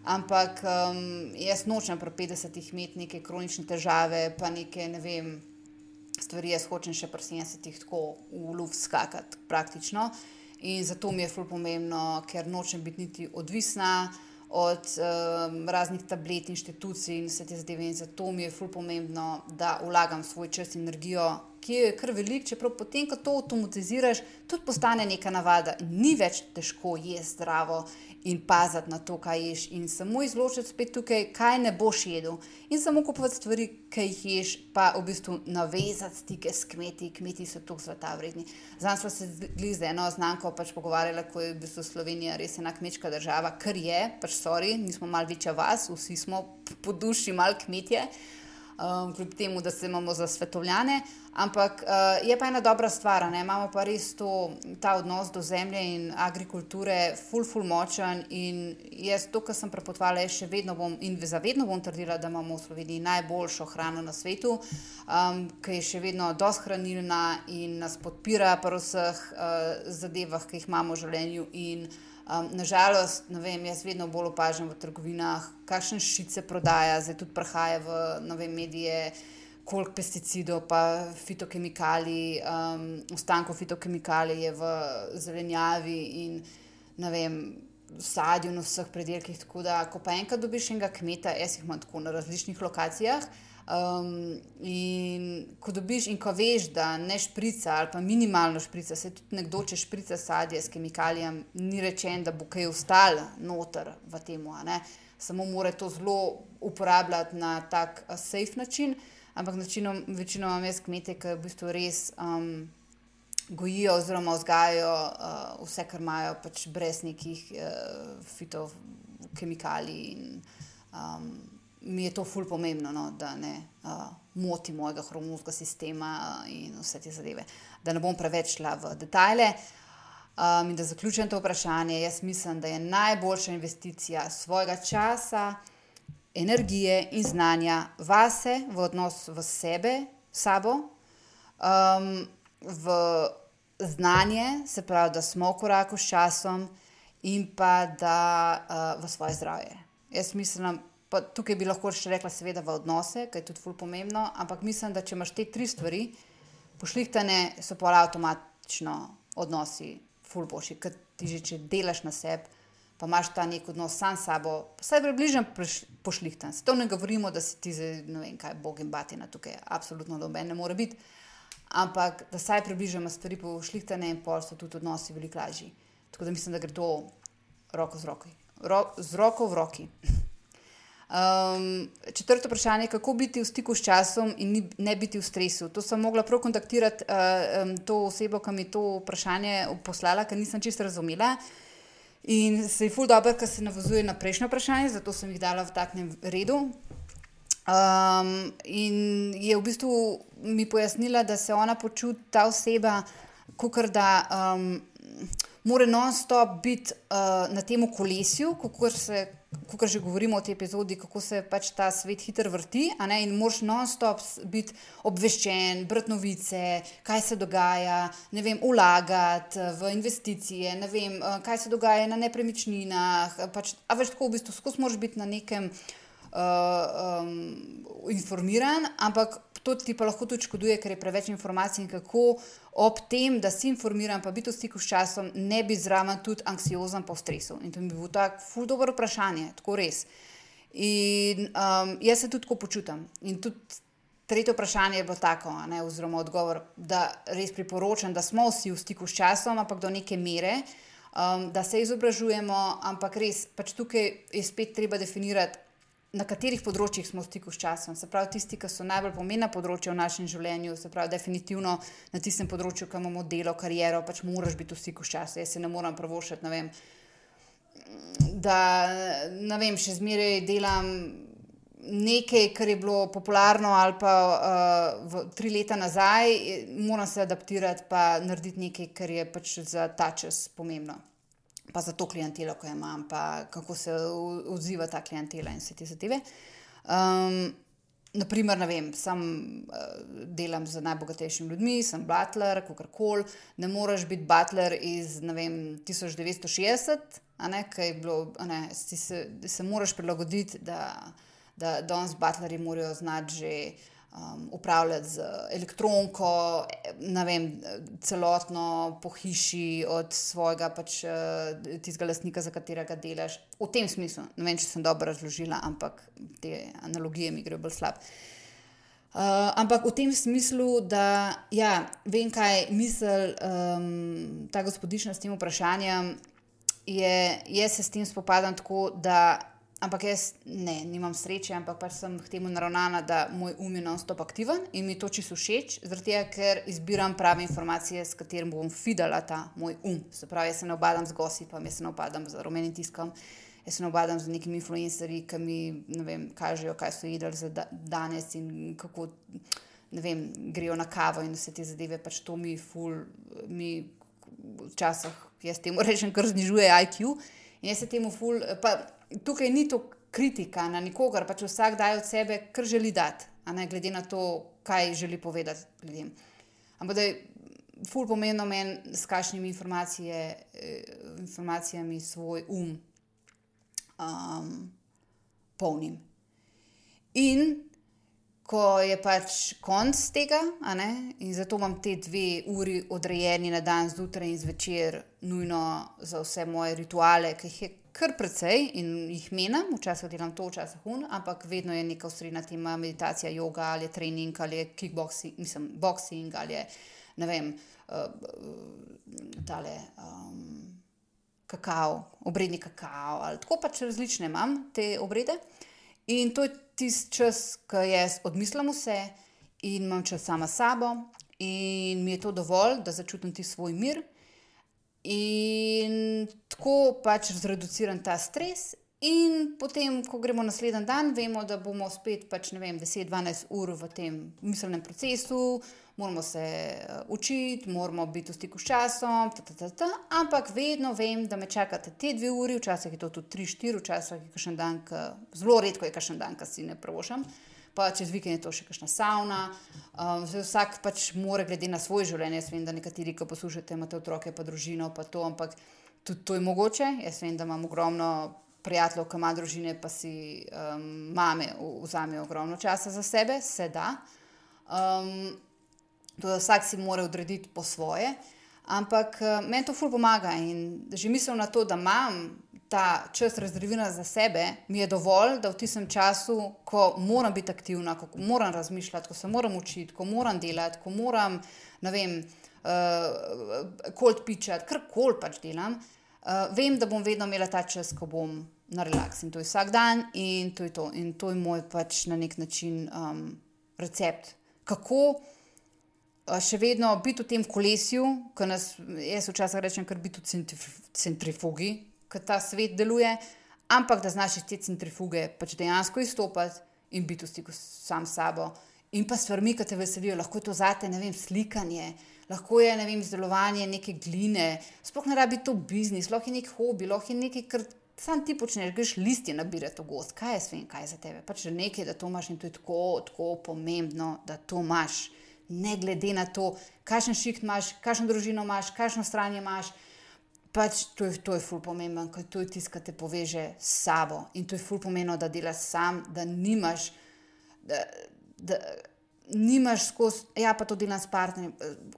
S1: Ampak um, jaz nočem pri 50-ih imeti neke kronične težave, pa neke ne vem, stvari, jaz hočem še pri 70-ih tako v luft skakati, praktično. In zato mi je ful pomembno, ker nočem biti niti odvisna od um, raznih tablet, inštitucij in vse te zadeve. In zato mi je ful pomembno, da vlagam svoj čas in energijo, ki je kar velik, čeprav potem, ko to avtomatiziraš, tudi postane neka navada ni več težko jesti zdravo in paziti na to, kaj ješ, in samo izločiti spet tukaj, kaj ne boš jedel. In samo kupovati stvari, ki jih ješ, pa v bistvu navezati stike s kmeti, kmeti so tu zlata vredni. Zdaj smo se z eno znanko pač pogovarjali, kako je v bistvu Slovenija res ena kmečka država, kar je, pač sorry, nismo mal večja vas, vsi smo po duši mal kmetje um, kljub temu, da se imamo za svetovljane. Ampak uh, je pa ena dobra stvar, ne? imamo pa res to, ta odnos do zemlje in agrikulture, ful, ful močen. In jaz to, kar sem prepotovala, še vedno bom in zavedno bom trdila, da imamo v Sloveniji najboljšo hrano na svetu, um, ki je še vedno dosti hranilna in nas podpira pri vseh uh, zadevah, ki jih imamo v življenju. In, Um, nažalost, ne vem, jaz vedno bolj opažam v trgovinah, kakšne šice prodaja, zdaj tudi prahaja v nove medije, koliko pesticidov, pa fitokemikalij, um, ostankov fitokemikalij je v zelenjavi in vem. Sadju na vseh predelkih, tako da, ko pa enkrat dobiš enega kmeta, jaz jih imam tako na različnih lokacijah, Um, in ko dobiš in ko veš, da ne šprica ali pa minimalno šprica, se tudi nekdo, če šprica sadje s kemikalijami, ni rečen, da bo kaj ostalo noter v tem. Samo mora to zelo uporabljati na tak safe način, ampak načinom, večino imam jaz kmete, ki v bistvu res um, gojijo oziroma vzgajajo uh, vse, kar imajo, pač brez nekih uh, fitokemikalij. In, um, mi je to fully pomembno, no, da ne uh, moti mojega hormonskega sistema uh, in vse te zadeve. Da ne bom preveč šla v detajle. Um, in da zaključim to vprašanje, jaz mislim, da je najboljša investicija svojega časa, energije in znanja vase, v odnos v sebe, sabo, um, v znanje, se pravi, da smo v koraku s časom in pa da uh, v svoje zdravje. Jaz mislim, pa tukaj bi lahko še rekla, seveda, v odnose, kar je tudi fully pomembno, ampak mislim, da če imaš te tri stvari, pošlihtane so pa avtomatično odnosi fully boljši, ker ti že če delaš na sebi. Pa imaš ta nek odnos sam s sabo, vsaj približno pošlihtan. S to ne govorimo, da si ti zdaj, ne vem, kaj bog in batina tukaj, absolutno noben ne more biti ampak da saj približamo stvari po šlihtane in pol so tudi odnosi veliko lažji. Tako da mislim, da gre to roko z, Ro, z roko v roki. Um, četrto vprašanje je, kako biti v stiku s časom in ni, ne biti v stresu. To sem mogla prav kontaktirati uh, um, to osebo, ki mi je to vprašanje poslala, ker nisem čisto razumela. In se je ful dobro, ker se navazuje na prejšnje vprašanje, zato sem jih dala v takem redu. Um, in je v bistvu mi pojasnila, da se ona počuti, ta oseba, kot da um, mora non-stop biti uh, na tem kolesju, kot že govorimo o tej epizodi, kako se pač ta svet hitro vrti. In moraš non-stop biti obveščen, brati novice, kaj se dogaja, ne vem, ulagati v investicije, ne vem, uh, kaj se dogaja na nepremičninah. Pač, a veš, tako v bistvu skozi moraš biti na nekem uh, um, informiran, ampak to ti pa lahko tudi škoduje, ker je preveč informacij in kako ob tem, da si informiran, pa biti v stiku s časom, ne bi zraven tudi anksiozen po stresu. In to bi bilo tako, ful dobro vprašanje, tako res. In um, jaz se tudi tako počutam. In tudi tretje vprašanje je bilo tako, ne, oziroma odgovor, da res priporočam, da smo vsi v stiku s časom, ampak do neke mere. Um, da se izobražujemo, ampak res, pač tukaj je spet treba definirati, na katerih področjih smo v stiku s časom. Se pravi, tisti, ki so najbolj pomembna področja v našem življenju, se pravi, definitivno na tistem področju, ki imamo delo, kariero, pač moraš biti v stiku s časom. Jaz se ne morem pravošati, ne vem, da ne vem, še zmeraj delam. Nekaj, kar je bilo popularno, ali pa uh, v, tri leta nazaj, moram se adaptirati, pa narediti nekaj, kar je pač za ta čas pomembno pa za to klientelo, ko jo imam, pa kako se odziva ta klientela in vse te zadeve. Um, naprimer, ne vem, sam uh, delam z najbogatejšimi ljudmi, sem butler, kako koli. Ne moreš biti butler iz vem, 1960, ne, kaj je bilo, ne, se, se moraš prilagoditi, da, da danes butleri morajo znati že um, upravljati z elektroniko, vem, celotno po hiši, od svojega pač, uh, tistega lastnika, za katerega delaš. V tem smislu, ne vem, če sem dobro razložila, ampak te analogije mi grejo bolj slab. Uh, ampak v tem smislu, da ja, vem, kaj misli um, ta gospodična s tem vprašanjem, je, jaz se s tem spopadam tako, da Ampak jaz ne, nimam sreče, ampak pač sem k temu naravnana, da moj um je non-stop aktiven in mi to čisto všeč, tega, ker izbiram prave informacije, s katerim bom fidala ta moj um. Se pravi, jaz se ne obadam z gosipom, jaz se ne obadam z rumenim tiskom, jaz se ne obadam z nekimi influencerji, ki mi vem, kažejo, kaj so jedli za da danes in kako vem, grejo na kavo in vse te zadeve. Pač to mi, ful, mi včasih, jaz temu rečem, kar znižuje IQ. In jaz se temu ful. Pa, tukaj ni to kritika na nikogar, pač vsak daje od sebe, kar želi dati, ne glede na to, kaj želi povedati ljudem. Ampak da je ful pomembno meni, s kakšnimi informacije, eh, informacijami svoj um, um polnim. In ko je pač konc tega, in zato imam te dve uri odrejeni na dan, zjutraj in zvečer, nujno za vse moje rituale, ki jih je kar precej in jih menim, včasih delam to, včasih hun, ampak vedno je neka osrednja tema meditacija, yoga ali trening ali kickboxing, mislim, boxing ali ne vem, uh, tale. Um, Kakao, obredni kakao, ali tako pač različne imam te obrede. In to je tisti čas, ko jaz odmislim vse in imam čas sama s sabo, in mi je to dovolj, da začutim ti svoj mir. In tako pač zreduciram ta stres, in potem, ko gremo naslednji dan, vemo, da bomo spet pač, vem, 10-12 ur v tem miselnem procesu, moramo se uh, učiti, moramo biti v stiku s časom, ta, ta, ta, ta, ampak vedno vem, da me čakate te dve uri, včasih je to tudi 3-4, včasih je kašen dan, ka, zelo redko je kašen dan, ki si ne prvošam. Pa čez vikend je to še kakšna savna, Um, vsak pač mora, glede na svoje življenje. Jaz vem, da nekateri, ki poslušate, imate otroke, pa družino, pa to, ampak tudi to je mogoče. Jaz vem, da imam ogromno prijateljev, ki ima družine, pa si um, mame vzamejo ogromno časa za sebe, se da. Um, to, da vsak si mora odrediti po svoje. Ampak uh, meni to ful pomaga in že mislim na to, da imam ta čas rezerviran za sebe, mi je dovolj, da v tistem času, ko moram biti aktivna, ko moram razmišljati, ko se moram učiti, ko moram delati, ko moram, ne vem, uh, cold pitchati, kar koli pač delam, uh, vem, da bom vedno imela ta čas, ko bom na relaks in to je vsak dan in to je to. In to je moj pač na nek način um, recept. Kako? Še vedno biti v tem kolesju, ki nas, jaz včasih rečem, kar biti v centrifugi, ki ta svet deluje, ampak da znaš iz te centrifuge pač dejansko izstopiti in biti v stiku sam s sabo. In pa stvarmi, ki te veselijo, lahko je to zate, ne vem, slikanje, lahko je ne vem, izdelovanje neke gline, sploh ne rabi to biznis, lahko je nek hobi, lahko je nekaj, kar sam ti počneš, greš listi nabirati v gost, kaj je svem, kaj je za tebe. Pač nekaj, da to imaš in to je tako, tako pomembno, da to imaš. Ne glede na to, kakšen šiht imaš, kakšno družino imaš, kakšno stran imaš pač to je, to je ful pomemben, ker to je tisto, kar te poveže s sabo. In to je ful pomembno, da delaš sam, da nimaš. Da, da, Nimaš skozi, ja, pa to delam s partnerjem.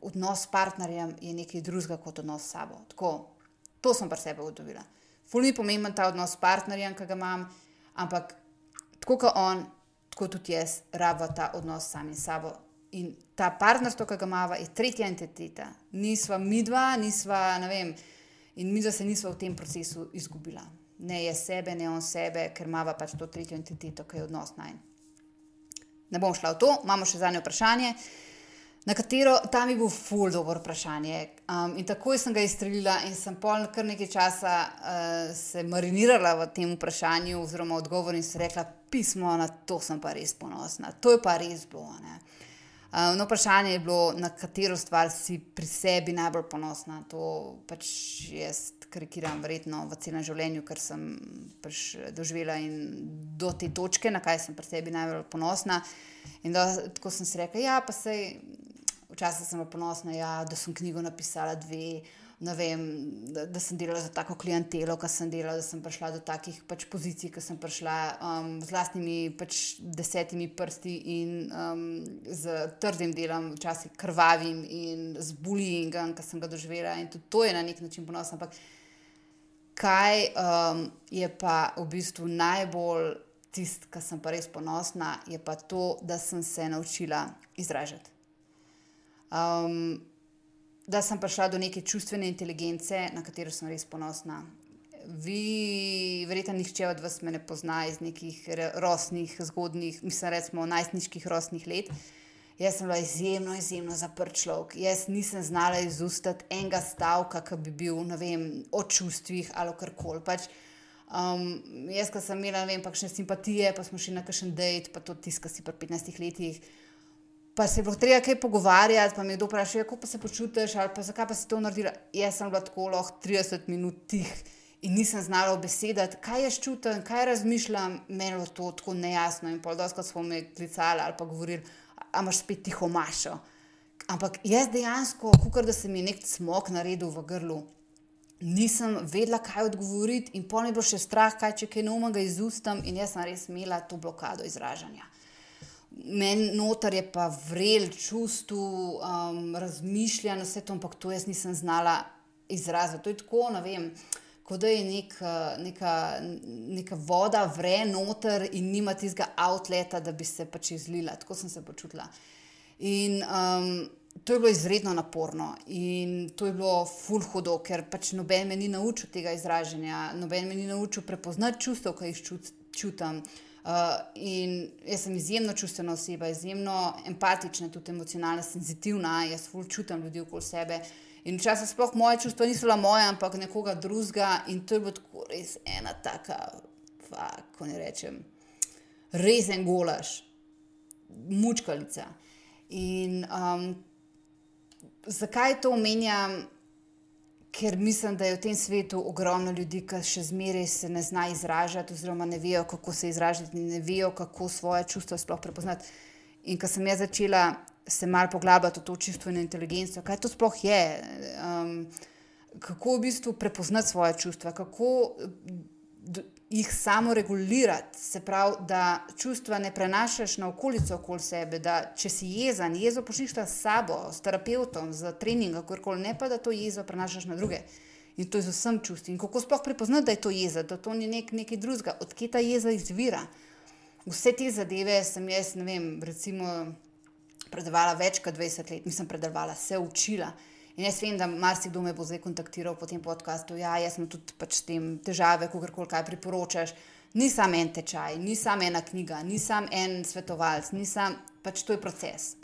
S1: Odnos s partnerjem je nekaj drugega kot odnos s sabo. Tako, to sem pri sebi ugotovila. Ful mi je pomemben ta odnos s partnerjem, ki ga imam, ampak tako kot on, tako tudi jaz, rabim ta odnos s samim sabo. In ta partnerstvo, ki ga imamo, je tretja entiteta. Nisva mi dva, nisva, ne vem. In mi, da se nismo v tem procesu izgubila. Ne je sebe, ne on sebe, ker ima pač to tretjo entiteto, ki je odnos naj. Ne bom šla v to, imamo še zadnje vprašanje, na katero tam je bil ful dobro vprašanje. Um, in takoj sem ga izstrelila in sem pol kar nekaj časa uh, se marinirala v tem vprašanju, oziroma odgovor in si rekla, pismo, na to sem pa res ponosna, to je pa res bilo. Ne? Uh, no, vprašanje je bilo, na katero stvar si pri sebi najbolj ponosna. To pač jaz karikiram, verjetno v celem življenju, ker sem pač doživela in do te točke, na kaj sem pri sebi najbolj ponosna. In da, tako sem si rekla, ja, pa se včasih sem ponosna, ja, da sem knjigo napisala dve vem, da, da sem delala za tako klientelo, ki sem delala, da sem prišla do takih pač, pozicij, ki sem prišla um, z vlastnimi pač, desetimi prsti in um, z trdim delom, včasih krvavim in z bullyingom, ki sem ga doživela. In tudi to je na nek način ponosno. Ampak kaj um, je pa v bistvu najbolj tisto, kar sem pa res ponosna, je pa to, da sem se naučila izražati. Um, da sem prišla do neke čustvene inteligence, na katero sem res ponosna. Vi, verjetno, nihče od vas me ne pozna iz nekih rosnih, zgodnih, mislim, recimo najstniških rosnih let. Jaz sem bila izjemno, izjemno zaprt človek. Jaz nisem znala izustati enega stavka, ki bi bil vem, o čustvih ali kar koli. Pač, um, jaz, ki sem imela, ne vem, kakšne simpatije, pa smo šli na kakšen dejt, pa to tiskati si pri 15 letih pa se je bilo treba kaj pogovarjati, pa mi je kdo vprašal, kako pa se počutiš, ali pa zakaj pa si to naredila. Jaz sem bila tako lahko 30 minut tih in nisem znala obesedati, kaj jaz čutim, kaj razmišljam, meni je to tako nejasno. In poldoska smo me klicali ali pa govorili, a imaš spet tiho mašo. Ampak jaz dejansko, kot da se mi je nek smog naredil v grlu. Nisem vedela, kaj odgovoriti, in pol je bilo še strah, kaj če kaj novega izustam, in jaz sem res imela to blokado izražanja meni noter je pa vrel čustvo, um, razmišljanje, vse to, ampak to jaz nisem znala izraziti. To je tako, ne vem. Kot da je nek, neka, neka voda, vre noter in nima tistega outleta, da bi se pač izlila. Tako sem se počutila. In um, to je bilo izredno naporno in to je bilo full hudo, ker pač noben me ni naučil tega izražanja, noben me ni naučil prepoznati čustev, ki jih čut, čutim. Uh, in jaz sem izjemno čustvena oseba, izjemno empatična, tudi emocionalno senzitivna, jaz ful čutim ljudi okoli sebe. In včasih sploh moje čustva niso bila moja, ampak nekoga drugega. In to je bilo tako res ena taka, kako ne rečem, rezen golaž, mučkalica. In um, zakaj to omenjam? Ker mislim, da je v tem svetu ogromno ljudi, ki še zmeraj se ne znajo izražati, oziroma ne vejo, kako se izražati, ne vejo, kako svoje čustva sploh prepoznati. In ko sem jaz začela se mal poglabljati v to čustveno inteligenco, kaj to sploh je, um, kako v bistvu prepoznati svoje čustva, kako jih samo regulirati, se pravi, da čustva ne prenašaš na okolico okoli sebe, da če si jezen, jezo pošiljš s sabo, s terapeutom, z treningom, kakorkoli, ne pa da to jezo prenašaš na druge. In to je z vsem čustvi. In kako sploh prepoznati, da je to jeza, da to ni nek, nekaj drugega, odkje ta jeza izvira. Vse te zadeve sem jaz, ne vem, recimo, predevala več kot 20 let, nisem predevala, se učila. In jaz vem, da marsikdo me bo zdaj kontaktiral po tem podkastu. Ja, jaz sem tudi pač tem težave, ko kar kaj priporočaš. Ni samo en tečaj, ni samo ena knjiga, ni samo en svetovalec, sam, pač to je proces.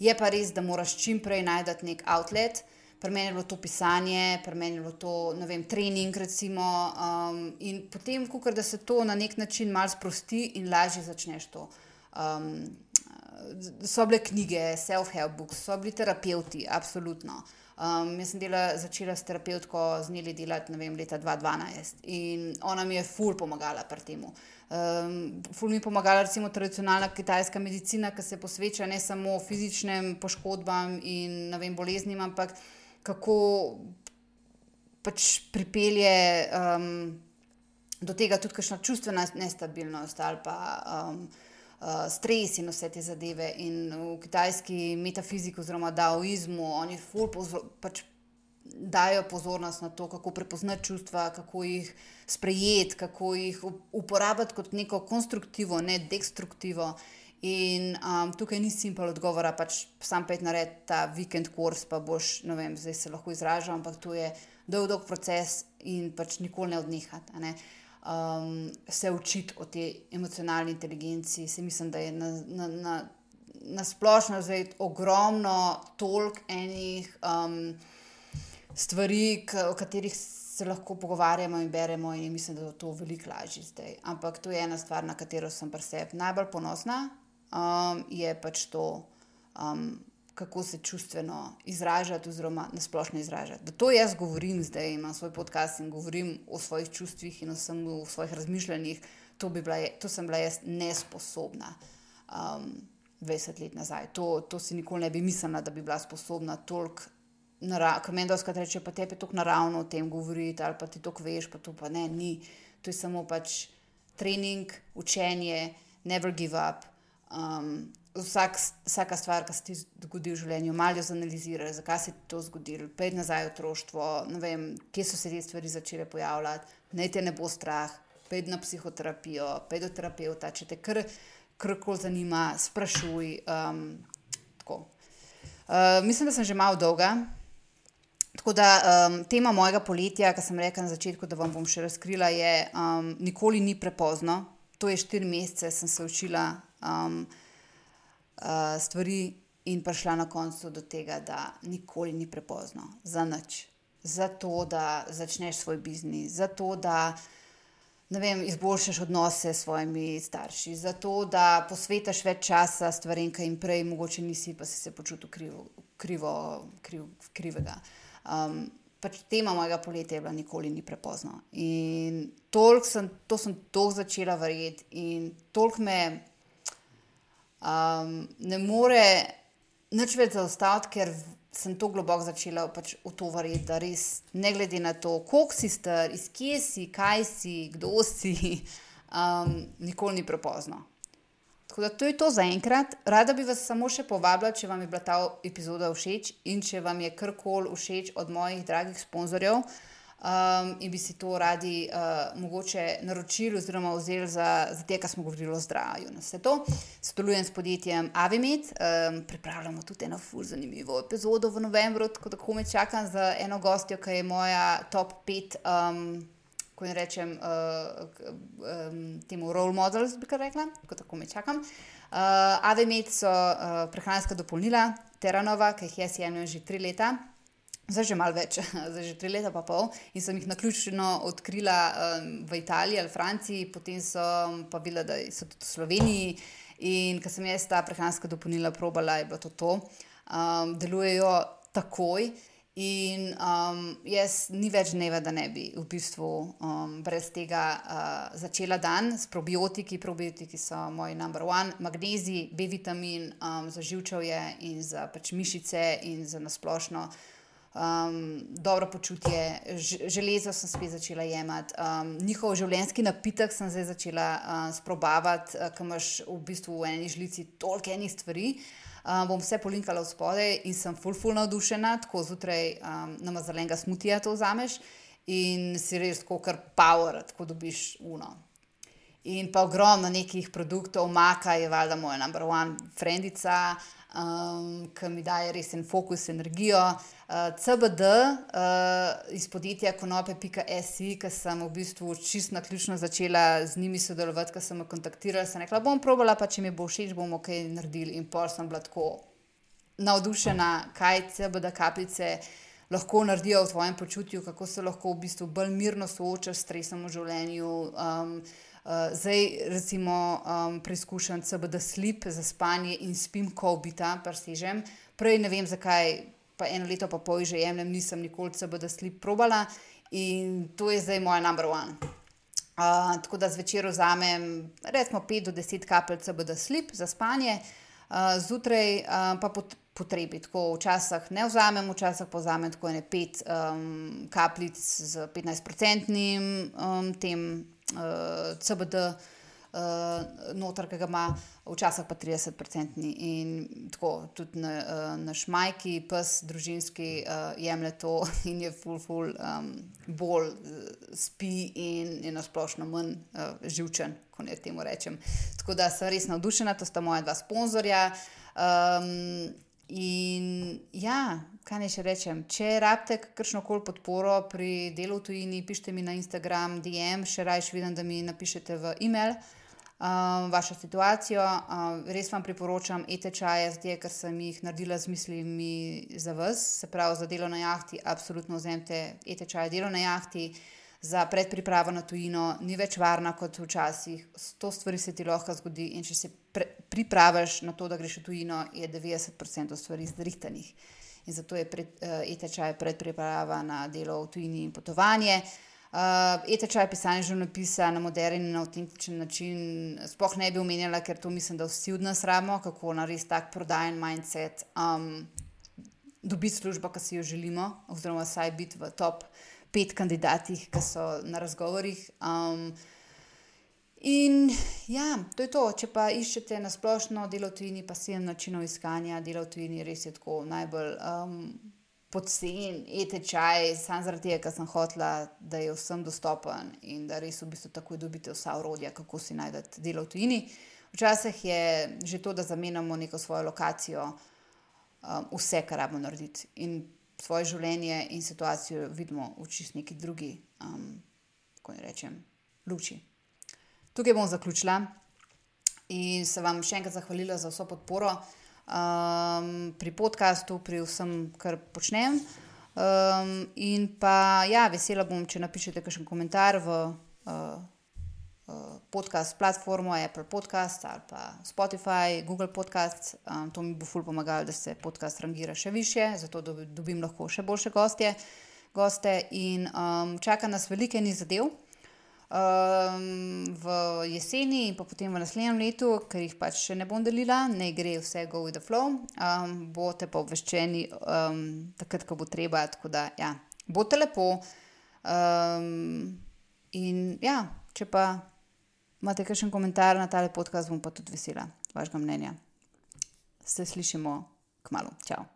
S1: Je pa res, da moraš čim prej najti nek outlet. Pri meni je bilo to pisanje, pri meni je bilo to vem, trening. Recimo, um, in potem, kukor, da se to na nek način malo sprosti in lažje začneš to. Um, so bile knjige, self-help books, so bili terapeuti, absolutno. Um, jaz sem dela, začela s terapeutko z njeli delati vem, leta 2012 in ona mi je ful pomagala pri tem. Um, ful mi je pomagala recimo tradicionalna kitajska medicina, ki se posveča ne samo fizičnim poškodbam in vem, boleznim, ampak kako pač pripelje um, do tega tudi kakšna čustvena nestabilnost ali pa. Um, uh, stres in vse te zadeve. In v kitajski metafiziki, oziroma daoizmu, oni pač dajo pozornost na to, kako prepoznati čustva, kako jih sprejeti, kako jih uporabljati kot neko konstruktivo, ne destruktivo. In um, tukaj ni simpel odgovor, pač sam pet nared ta vikend kurs, pa boš, ne vem, zdaj se lahko izražam, ampak to je dolg, dolg proces in pač nikoli ne odnehati. Um, se učiti o tej emocionalni inteligenci. Se mislim, da je na, na, na, na splošno zdaj ogromno toliko enih um, stvari, o katerih se lahko pogovarjamo in beremo, in mislim, da je to veliko lažje zdaj. Ampak to je ena stvar, na katero sem pri sebi najbolj ponosna, um, je pač to. Um, kako se čustveno izražati, oziroma na splošno izražati. Da to jaz govorim zdaj, imam svoj podcast in govorim o svojih čustvih in o svojih razmišljanjih, to, bi bila, to sem bila jaz nesposobna um, 20 let nazaj. To, to si nikoli ne bi mislila, da bi bila sposobna toliko. Kot Mendelska reče, pa te je tako naravno o tem govoriti, ali pa ti to veš, pa to pa ne, ni. To je samo pač trening, učenje, never give up. Um, vsak, vsaka stvar, ki se ti zgodi v življenju, malo zanaliziraš, zakaj se ti to zgodilo, pej nazaj v otroštvo, vem, kje so se te stvari začele pojavljati, naj te ne bo strah, pej na psihoterapijo, pej do terapeuta, če te kar koli zanima, sprašuj. Um, uh, mislim, da sem že malo dolga. Tako da um, tema mojega poletja, ki sem rekla na začetku, da vam bom še razkrila, je: um, nikoli ni prepozno. To je štiri mesece, sem se učila. Um, uh, stvari in prišla na koncu do tega, da nikoli ni prepozno za nič. Zato, da začneš svoj biznis, zato, da vem, izboljšaš odnose s svojimi starši, zato, da posvetiš več časa stvarem, ki jim prej mogoče nisi, pa si se počutil krivo, krivo, kriv, krivega. Um, pač tema mojega poletja je bila, nikoli ni prepozno. In sem, to sem toliko začela verjeti in toliko me um, ne more nič več zaostati, ker sem to globoko začela pač v to verjeti, da res, ne glede na to, koliko si star, iz kje si, kaj si, kdo si, um, nikoli ni prepozno. Tako da to je to za enkrat. Rada bi vas samo še povabila, če vam je bila ta epizoda všeč in če vam je karkoli všeč od mojih dragih sponzorjev um, in bi si to radi uh, mogoče naročili oziroma vzeli za, za te, kar smo govorili o zdravju. Vse to sodelujem s podjetjem Avimed, um, pripravljamo tudi eno fur zanimivo epizodo v novembru, tako da komaj čakam za eno gostjo, ki je moja top 5. Um, Ko jim rečem, uh, um, temu role models, bi kar rekla, tako me čakam. Uh, Avemet so uh, prehranska dopolnila, Teranova, ki jih jaz jemljem že tri leta, Zdaj že malo več, zdaj že tri leta pa pol in sem jih na ključno odkrila um, v Italiji ali Franciji, potem sem pa videla, da so tudi v Sloveniji. In ko sem jaz ta prehranska dopolnila probala, je bilo to to. Um, delujejo takoj In um, jaz ni več dneva, da ne bi v bistvu um, brez tega uh, začela dan s probiotiki. Probiotiki so moj number one, magnezij, B vitamin um, za živčevje in za pač mišice in za nasplošno. Um, dobro počutje, železo sem spet začela jemati, um, njihov življenjski napitek sem zdaj začela uh, sprobavati, uh, ker imaš v bistvu v eni žlici toliko enih stvari. Uh, bom vse polinkala v spodaj in sem full, full navdušena, tako zjutraj um, nama zelenega smutija to vzameš in si res tako kar power, tako dobiš uno. In pa ogromno nekih produktov, maka je valjda moja number one frendica, um, ki mi daje res en fokus, energijo. Uh, CBD uh, iz podjetja konope.si, ki sem v bistvu čisto na ključno začela z njimi sodelovati, ker sem jih kontaktirala, sem rekla, bom probala, pa če mi bo všeč, bomo kaj naredili. In pol sem bila tako navdušena, kaj CBD kapljice. Lahko naredijo v tvojem počutju, kako se lahko v bistvu bolj mirno soočaš s stresom v življenju. Um, zdaj, recimo, um, preizkušam CBD slip za spanje in spim, ko obita, presežem. Prej ne vem, zakaj, pa eno leto pa pol že jemljem, nisem nikoli CBD slip probala in to je zdaj moja number one. Uh, tako da zvečer vzamem, recimo, 5 do 10 kapelj CBD slip za spanje, uh, zjutraj uh, pa pot, potrebi. Tako včasih ne vzamem, včasih pa vzamem tako ene 5 um, kapljic z 15-procentnim um, tem uh, CBD, uh, eh, noter, ki ga ima, včasih pa 30-odstotni. In tako tudi na, uh, naš majki, pes, družinski, uh, jemlje to in je full, full, um, bolj uh, spi in je nasplošno manj uh, živčen, ko ne temu rečem. Tako da sem res navdušena, to sta moja dva sponzorja. Um, In ja, kaj naj še rečem, če rabite kakršno koli podporo pri delu v tujini, pišite mi na Instagram, DM, še rajš vidim, da mi napišete v e-mail um, vašo situacijo. Um, res vam priporočam e-tečaje, zdaj, ker sem jih naredila z mislimi za vas, se pravi za delo na jahti, absolutno vzemite e-tečaje delo na jahti za predpripravo na tujino, ni več varna kot včasih. To stvari se ti lahko zgodi. In če se pripraviš na to, da greš v tujino, je 90% stvari zdrihtanih. In zato je pred, uh, e-tečaj predpriprava na delo v tujini in potovanje. Uh, e-tečaj pisanje življenjepisa na moderen in avtentičen način sploh ne bi omenjala, ker to mislim, da vsi od nas rabimo, kako na res tak prodajen mindset um, dobiti službo, ki si jo želimo, oziroma vsaj biti v top pet kandidatih, ki so na razgovorih. Um, in ja, to je to. Če pa iščete na splošno delo v tujini, pa sedem načinov iskanja dela v tujini, res je tako najbolj um, pocen, etečaj, samo zaradi tega, ker sem hotla, da je vsem dostopen in da res v bistvu takoj dobite vsa urodja, kako si najdete delo v tujini. Včasih je že to, da zamenjamo neko svojo lokacijo, um, vse, kar rabimo narediti. In svoje življenje in situacijo vidimo v čist neki drugi, um, kako naj rečem, luči. Tukaj bom zaključila in se vam še enkrat zahvalila za vso podporo um, pri podkastu, pri vsem, kar počnem. Um, in pa, ja, vesela bom, če napišete kakšen komentar v. Uh, podcast platformo, Apple Podcast ali pa Spotify, Google Podcast. Um, to mi bo ful pomagalo, da se podcast rangira še više, zato dobim lahko še boljše gostje, goste. In um, čaka nas velike ni zadev. Um, v jeseni in potem v naslednjem letu, ker jih pač še ne bom delila, ne gre vse go with the flow, um, boste pa obveščeni um, takrat, ko bo treba. Tako da, ja, bote lepo. Um, in ja, če pa imate kakšen komentar na tale podcast, bom pa tudi vesela vašega mnenja. Se slišimo k malu. Čau.